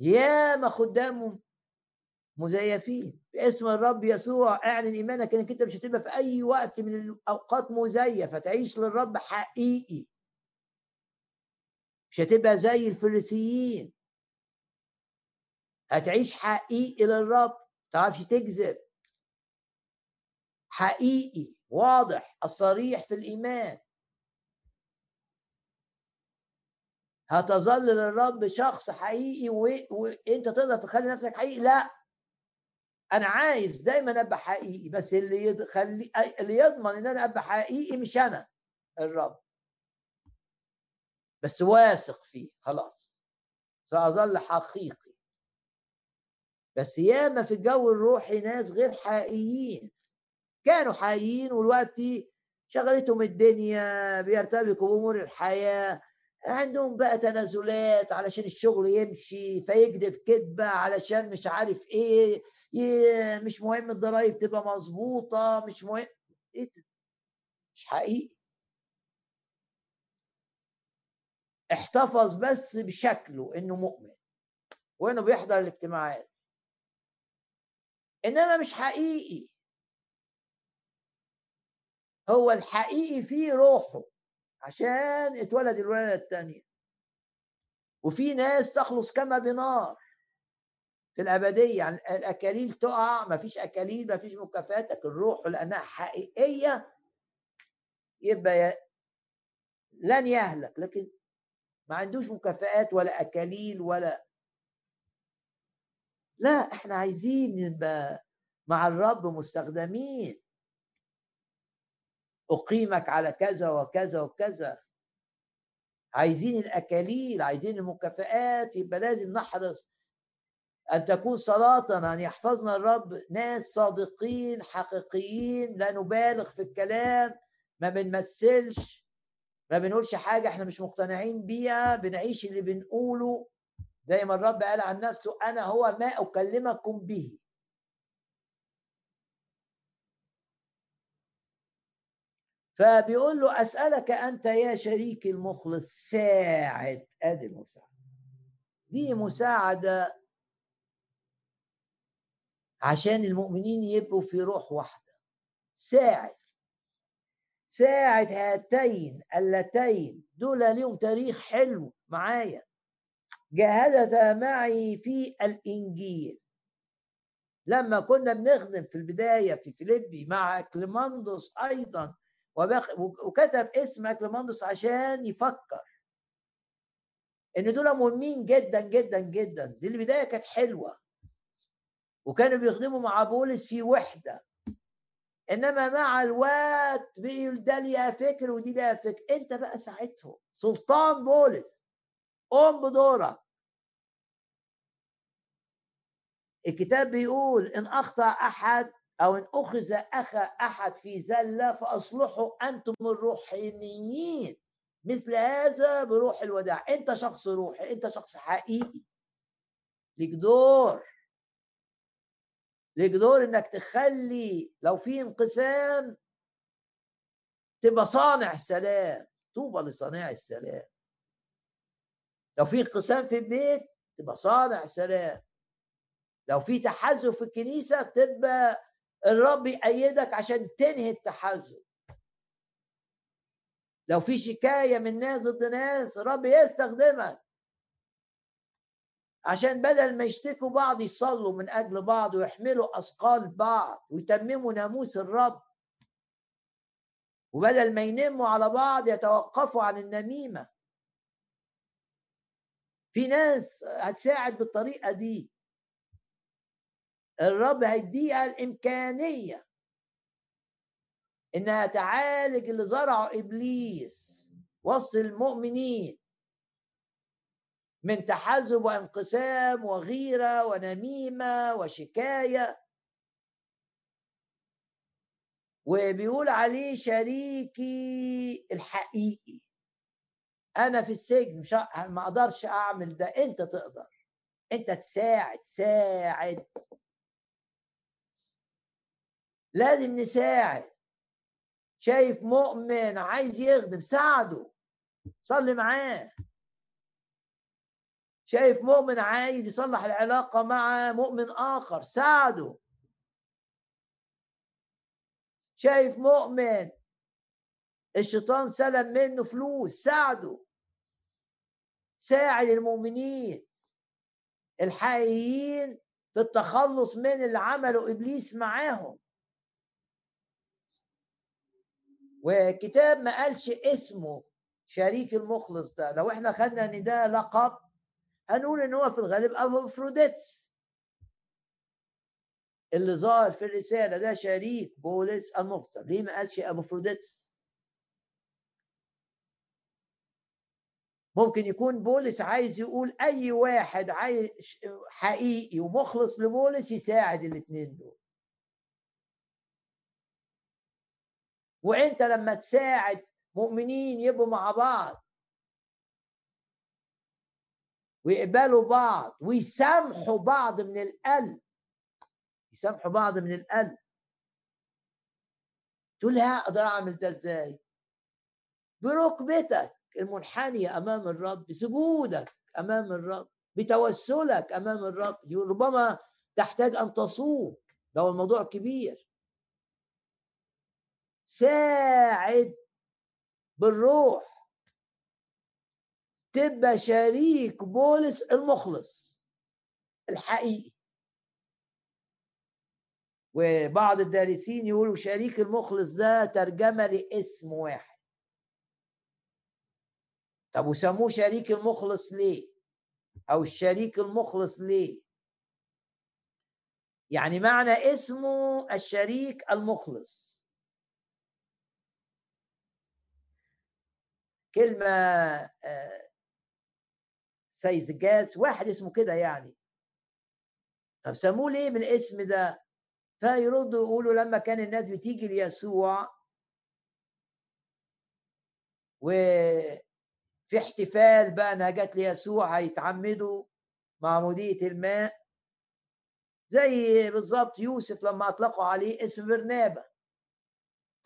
يا ما خدام مزيفين باسم الرب يسوع اعلن إيمانك إنك أنت مش هتبقى في أي وقت من الأوقات مزيف هتعيش للرب حقيقي. مش هتبقى زي الفريسيين. هتعيش حقيقي للرب. تعرفش تكذب. حقيقي واضح الصريح في الإيمان. هتظل للرب شخص حقيقي وانت تقدر تخلي نفسك حقيقي؟ لا. أنا عايز دايما أبقى حقيقي بس اللي يخلي اللي يضمن إن أنا أبقى حقيقي مش أنا الرب. بس واثق فيه خلاص. سأظل حقيقي. بس ياما في الجو الروحي ناس غير حقيقيين. كانوا حقيقيين ودلوقتي شغلتهم الدنيا بيرتبكوا بأمور الحياة. عندهم بقى تنازلات علشان الشغل يمشي فيكذب كذبة علشان مش عارف إيه. مش مهم الضرايب تبقى مظبوطه مش مهم. إيه ده؟ مش حقيقي. احتفظ بس بشكله إنه مؤمن وإنه بيحضر الاجتماعات. إنما مش حقيقي. هو الحقيقي فيه روحه عشان اتولد الولادة الثانية وفي ناس تخلص كما بنار. في الأبدية يعني الأكاليل تقع ما فيش أكاليل ما فيش مكافآت لكن الروح لأنها حقيقية يبقى لن يهلك لكن ما عندوش مكافآت ولا أكاليل ولا لا إحنا عايزين نبقى مع الرب مستخدمين. أقيمك على كذا وكذا وكذا. عايزين الأكاليل عايزين المكافآت يبقى لازم نحرص أن تكون صلاتنا أن يحفظنا الرب ناس صادقين حقيقيين لا نبالغ في الكلام ما بنمثلش ما بنقولش حاجة إحنا مش مقتنعين بيها بنعيش اللي بنقوله. زي ما الرب قال عن نفسه أنا هو ما أكلمكم به. فبيقول له أسألك أنت يا شريكي المخلص ساعد. أدي المساعدة. دي مساعدة عشان المؤمنين يبقوا في روح واحدة. ساعد. ساعد هاتين اللتين دول ليهم تاريخ حلو معايا. جاهدتا معي في الإنجيل. لما كنا بنخدم في البداية في فيليبي مع كليماندوس أيضا وكتب اسم اكليماندوس عشان يفكر. إن دول مهمين جدا جدا جدا. دي البداية كانت حلوة. وكانوا بيخدموا مع بولس في وحدة. إنما مع الوقت بقي ده ليها فكر ودي ليها فكر. أنت بقى ساعتهم سلطان بولس. قوم بدورك. الكتاب بيقول إن أخطأ أحد أو إن أخذ أخا أحد في زلة فأصلحوا أنتم الروحانيين. مثل هذا بروح الوداع. أنت شخص روحي. أنت شخص حقيقي. ليك دور. ليك دور إنك تخلي لو في انقسام تبقى صانع سلام طوبى لصانع السلام. لو في انقسام في البيت تبقى صانع سلام لو في تحزب في الكنيسة تبقى الرب يأيدك عشان تنهي التحزب. لو في شكاية من ناس ضد ناس الرب يستخدمك. عشان بدل ما يشتكوا بعض يصلوا من أجل بعض ويحملوا أثقال بعض ويتمموا ناموس الرب. وبدل ما ينموا على بعض يتوقفوا عن النميمة. في ناس هتساعد بالطريقة دي. الرب هيديها الإمكانية إنها تعالج اللي زرعه إبليس وسط المؤمنين. من تحزب وانقسام وغيرة ونميمة وشكاية. وبيقول عليه شريكي الحقيقي. أنا في السجن مش ما أقدرش أعمل ده. أنت تقدر. أنت تساعد ساعد. لازم نساعد. شايف مؤمن عايز يخدم ساعده. صلي معاه. شايف مؤمن عايز يصلح العلاقة مع مؤمن آخر ساعده. شايف مؤمن الشيطان سلب منه فلوس ساعده. ساعد المؤمنين الحقيقيين في التخلص من اللي عمله إبليس معاهم. وكتاب ما قالش اسمه شريك المخلص ده لو إحنا خدنا إن ده لقب هنقول إن هو في الغالب ابو فروديتس اللي ظاهر في الرسالة ده شريك بولس المفتر ليه ما قالش ابو فروديتس ممكن يكون بولس عايز يقول أي واحد عايز حقيقي ومخلص لبولس يساعد الاثنين دول. وإنت لما تساعد مؤمنين يبقوا مع بعض ويقبلوا بعض ويسامحوا بعض من القلب يسامحوا بعض من القلب تقول لي أقدر أعمل ده إزاي؟ بركبتك المنحنية أمام الرب بسجودك أمام الرب بتوسلك أمام الرب. ربما تحتاج أن تصوم. لو الموضوع كبير. ساعد بالروح. تبقى شريك بولس المخلص الحقيقي. وبعض الدارسين يقولوا شريك المخلص ده ترجمة لاسم واحد. طب وسموه شريك المخلص ليه؟ أو الشريك المخلص ليه؟ يعني معنى اسمه الشريك المخلص. كلمة آه، سيزجاس واحد اسمه كده يعني. طب سموه ليه بالاسم ده؟ فيردوا يقولوا لما كان الناس بتيجي ليسوع وفي احتفال بقى انها جت ليسوع هيتعمدوا معمودية الماء. زي بالظبط يوسف لما أطلقوا عليه اسم برنابا.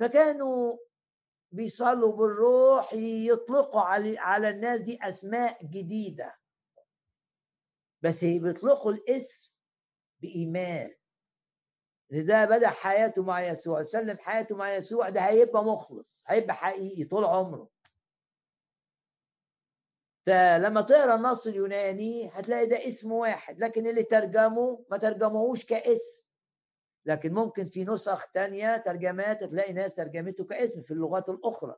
فكانوا بيصلوا بالروح يطلقوا على الناس دي أسماء جديدة. بس بيطلقوا الاسم بإيمان ده بدأ حياته مع يسوع سلم حياته مع يسوع ده هيبقى مخلص هيبقى حقيقي طول عمره. فلما تقرأ النص اليوناني هتلاقي ده اسم واحد لكن اللي ترجمه ما ترجموهوش كاسم. لكن ممكن في نسخ تانية ترجمات تلاقي ناس ترجمته كاسم في اللغات الأخرى.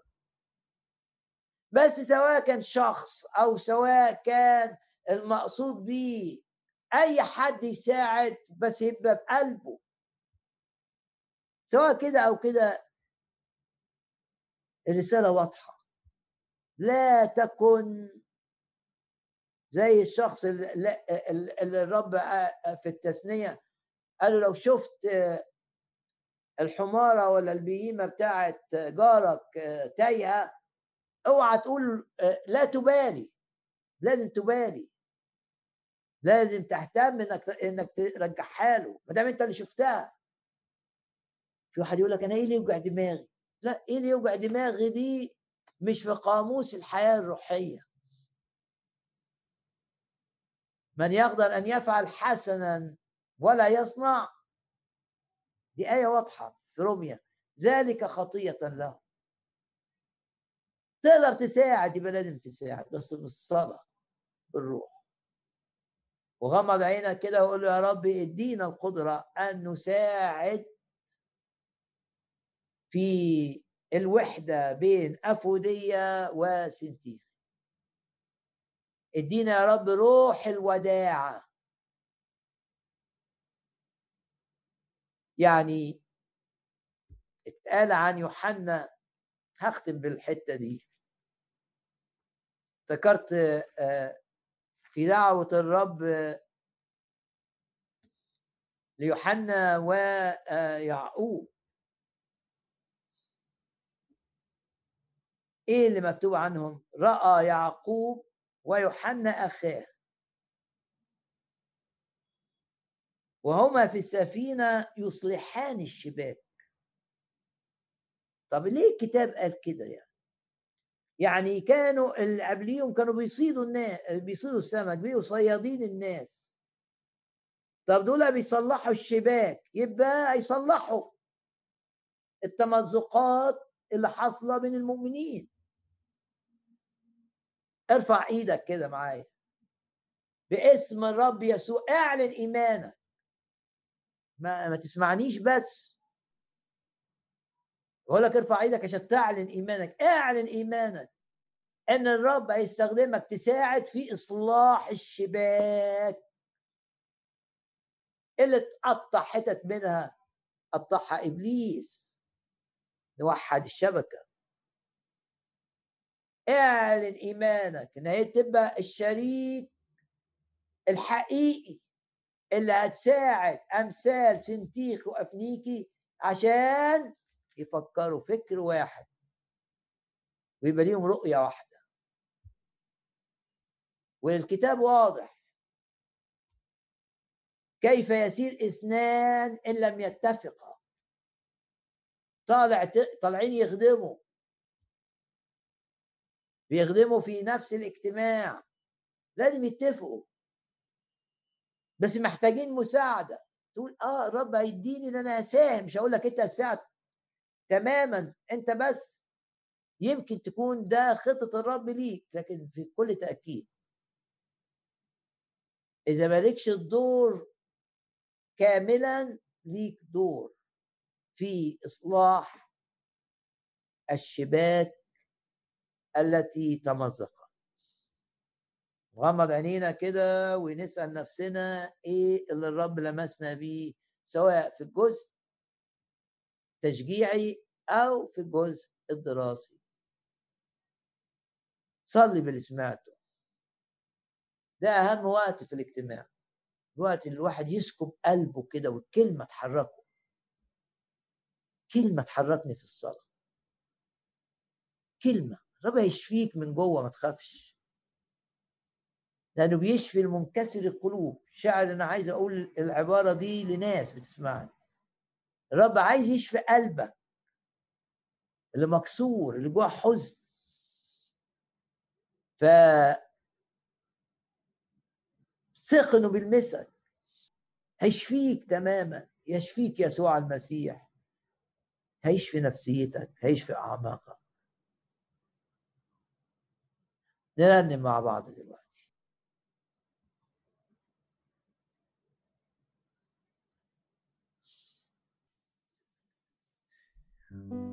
بس سواء كان شخص أو سواء كان المقصود به أي حد يساعد بس يبقى بقلبه. سواء كده أو كده الرسالة واضحة. لا تكن زي الشخص اللي, الرب في التثنية قالوا لو شفت الحمارة ولا البهيمة بتاعت جارك تايهة اوعى تقول لا تبالي لازم تبالي. لازم تهتم إنك إنك ترجعها له. ما دام أنت اللي شفتها. في واحد يقول لك أنا إيه اللي يوجع دماغي؟ لا إيه اللي يوجع دماغي دي مش في قاموس الحياة الروحية. من يقدر أن يفعل حسنا ولا يصنع دي آية واضحة في روميا ذلك خطية له. تقدر تساعد يبقى لازم تساعد. بس بالصلاة بالروح وغمض عينك كده وقول له يا رب ادينا القدرة أن نساعد في الوحدة بين أفودية وسنتيخ ادينا يا رب روح الوداعة. يعني اتقال عن يوحنا هختم بالحتة دي. افتكرت آه، في دعوة الرب ليوحنا ويعقوب. إيه اللي مكتوب عنهم؟ رأى يعقوب ويوحنا أخاه. وهما في السفينة يصلحان الشباك. طب ليه الكتاب قال كده يعني؟ يعني كانوا اللي قبليهم كانوا بيصيدوا الناس بيصيدوا السمك بيبقوا صيادين الناس. طب دول بيصلحوا الشباك يبقى يصلحوا التمزقات اللي حاصلة بين المؤمنين. ارفع إيدك كده معايا. باسم الرب يسوع اعلن ايمانك. ما, ما تسمعنيش بس. بقول لك ارفع إيدك عشان تعلن إيمانك. اعلن إيمانك إن الرب هيستخدمك تساعد في إصلاح الشباك اللي تقطع حتت منها. قطعها إبليس. نوحد الشبكة. اعلن إيمانك إن هي تبقى الشريك الحقيقي اللي هتساعد أمثال سنتيخ وأفنيكي عشان يفكروا فكر واحد ويبقى ليهم رؤية واحدة. والكتاب واضح. كيف يسير اثنان إن لم يتفقا. طالع طالعين يخدموا. بيخدموا في نفس الاجتماع. لازم يتفقوا. بس محتاجين مساعدة. تقول آه الرب هيديني إن أنا أساهم مش هقول لك أنت هتساعد تماما أنت بس. يمكن تكون ده خطة الرب ليك لكن في كل تأكيد. إذا مالكش الدور كاملا ليك دور في إصلاح الشباك التي تمزقت. نغمض عينينا كده ونسأل نفسنا إيه اللي الرب لمسنا بيه سواء في الجزء التشجيعي أو في الجزء الدراسي صلي باللي سمعته ده أهم وقت في الاجتماع. الوقت اللي الواحد يسكب قلبه كده والكلمة تحركه. كلمة تحركني في الصلاة. كلمة. رب يشفيك من جوه ما تخافش. لأنه بيشفي المنكسر القلوب. شاعر أنا عايز أقول العبارة دي لناس بتسمعني. الرب عايز يشفي قلبك اللي مكسور اللي جواه حزن. ف ثق انه بيلمسك. هيشفيك تماما. يشفيك يسوع المسيح. هيشفي نفسيتك هيشفي أعماقك. نرنم مع بعض دلوقتي. نحن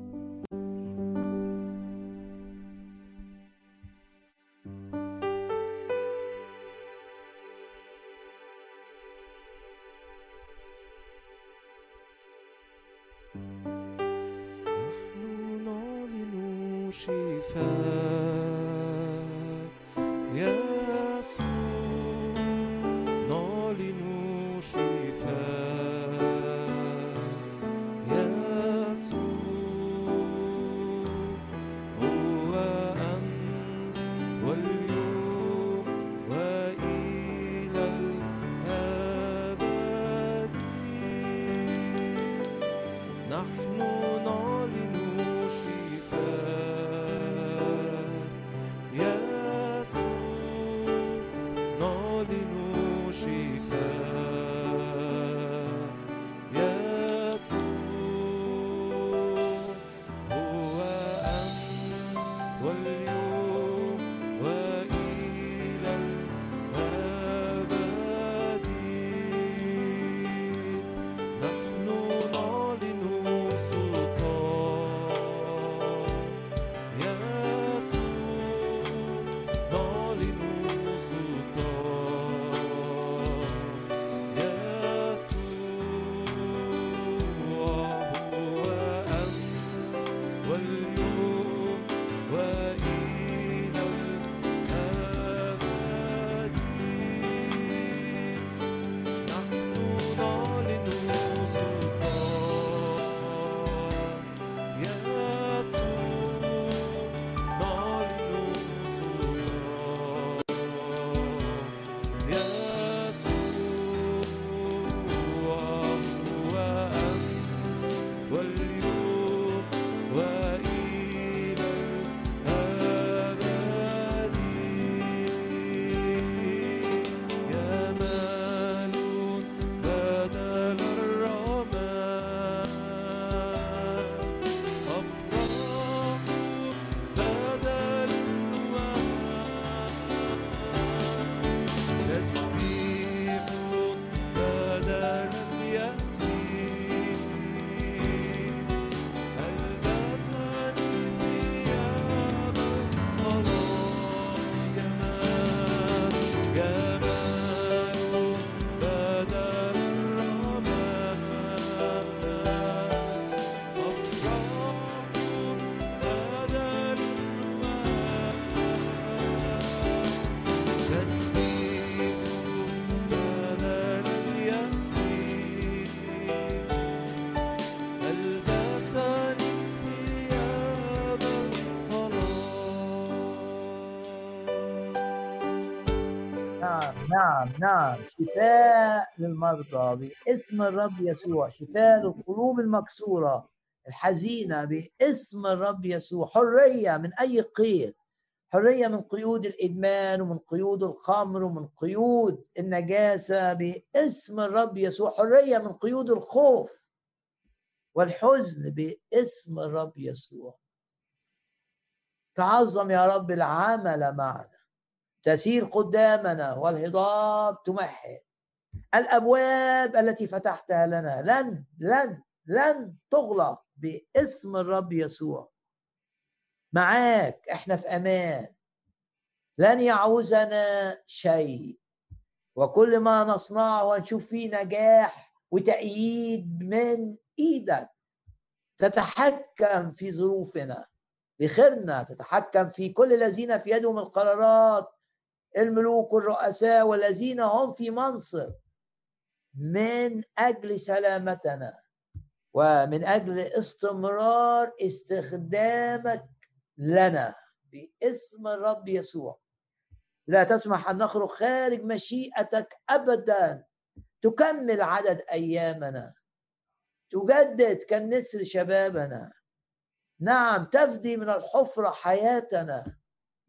نعم نعم. شفاء للمرضى باسم الرب يسوع. شفاء للقلوب المكسورة. الحزينة باسم الرب يسوع. حرية من أي قيد. حرية من قيود الإدمان ومن قيود الخمر ومن قيود النجاسة. باسم الرب يسوع. حرية من قيود الخوف والحزن. باسم الرب يسوع. تعظم يا رب العمل معنا. تسير قدامنا والهضاب تمهد. الأبواب التي فتحتها لنا لن لن لن تغلق باسم الرب يسوع. معاك إحنا في أمان. لن يعوزنا شيء. وكل ما نصنعه ونشوف فيه نجاح وتأييد من إيدك تتحكم في ظروفنا. بخيرنا تتحكم في كل الذين في يدهم القرارات الملوك والرؤساء والذين هم في منصب. من أجل سلامتنا ومن أجل استمرار استخدامك لنا باسم الرب يسوع. لا تسمح أن نخرج خارج مشيئتك ابدا. تكمل عدد أيامنا. تجدد كالنسر شبابنا. نعم تفدي من الحفرة حياتنا.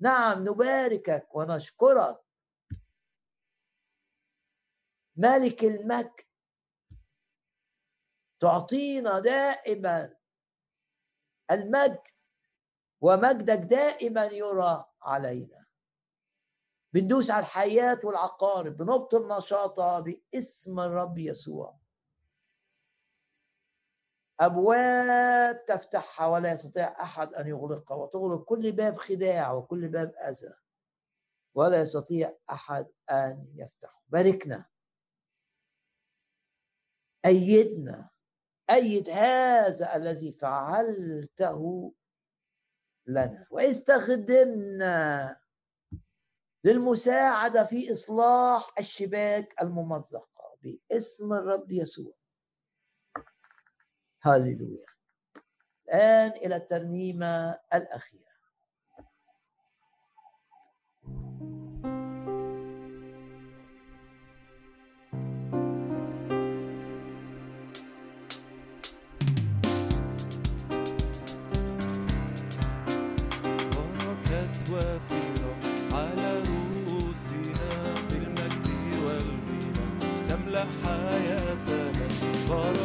نعم نباركك ونشكرك. ملك المجد تعطينا دائما المجد ومجدك دائما يرى علينا. بندوس على الحياة والعقارب بنبطل نشاطها باسم الرب يسوع. أبواب تفتحها ولا يستطيع أحد أن يغلقها وتغلق كل باب خداع وكل باب أذى. ولا يستطيع أحد أن يفتحه. باركنا. أيدنا. أيد هذا الذي فعلته لنا. واستخدمنا للمساعدة في إصلاح الشباك الممزقة باسم الرب يسوع. هاليلويا. الآن إلى الترنيمة الأخيرة. حياتنا. بركات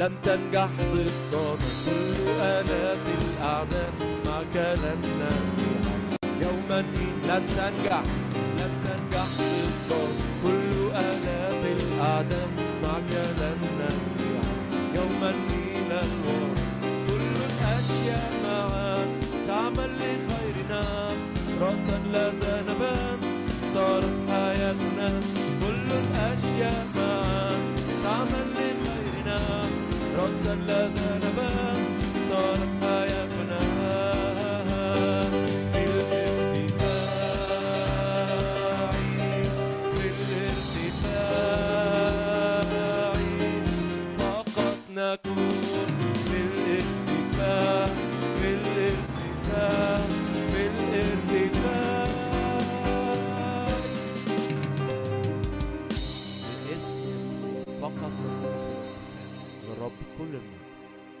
لن تنجح ضدنا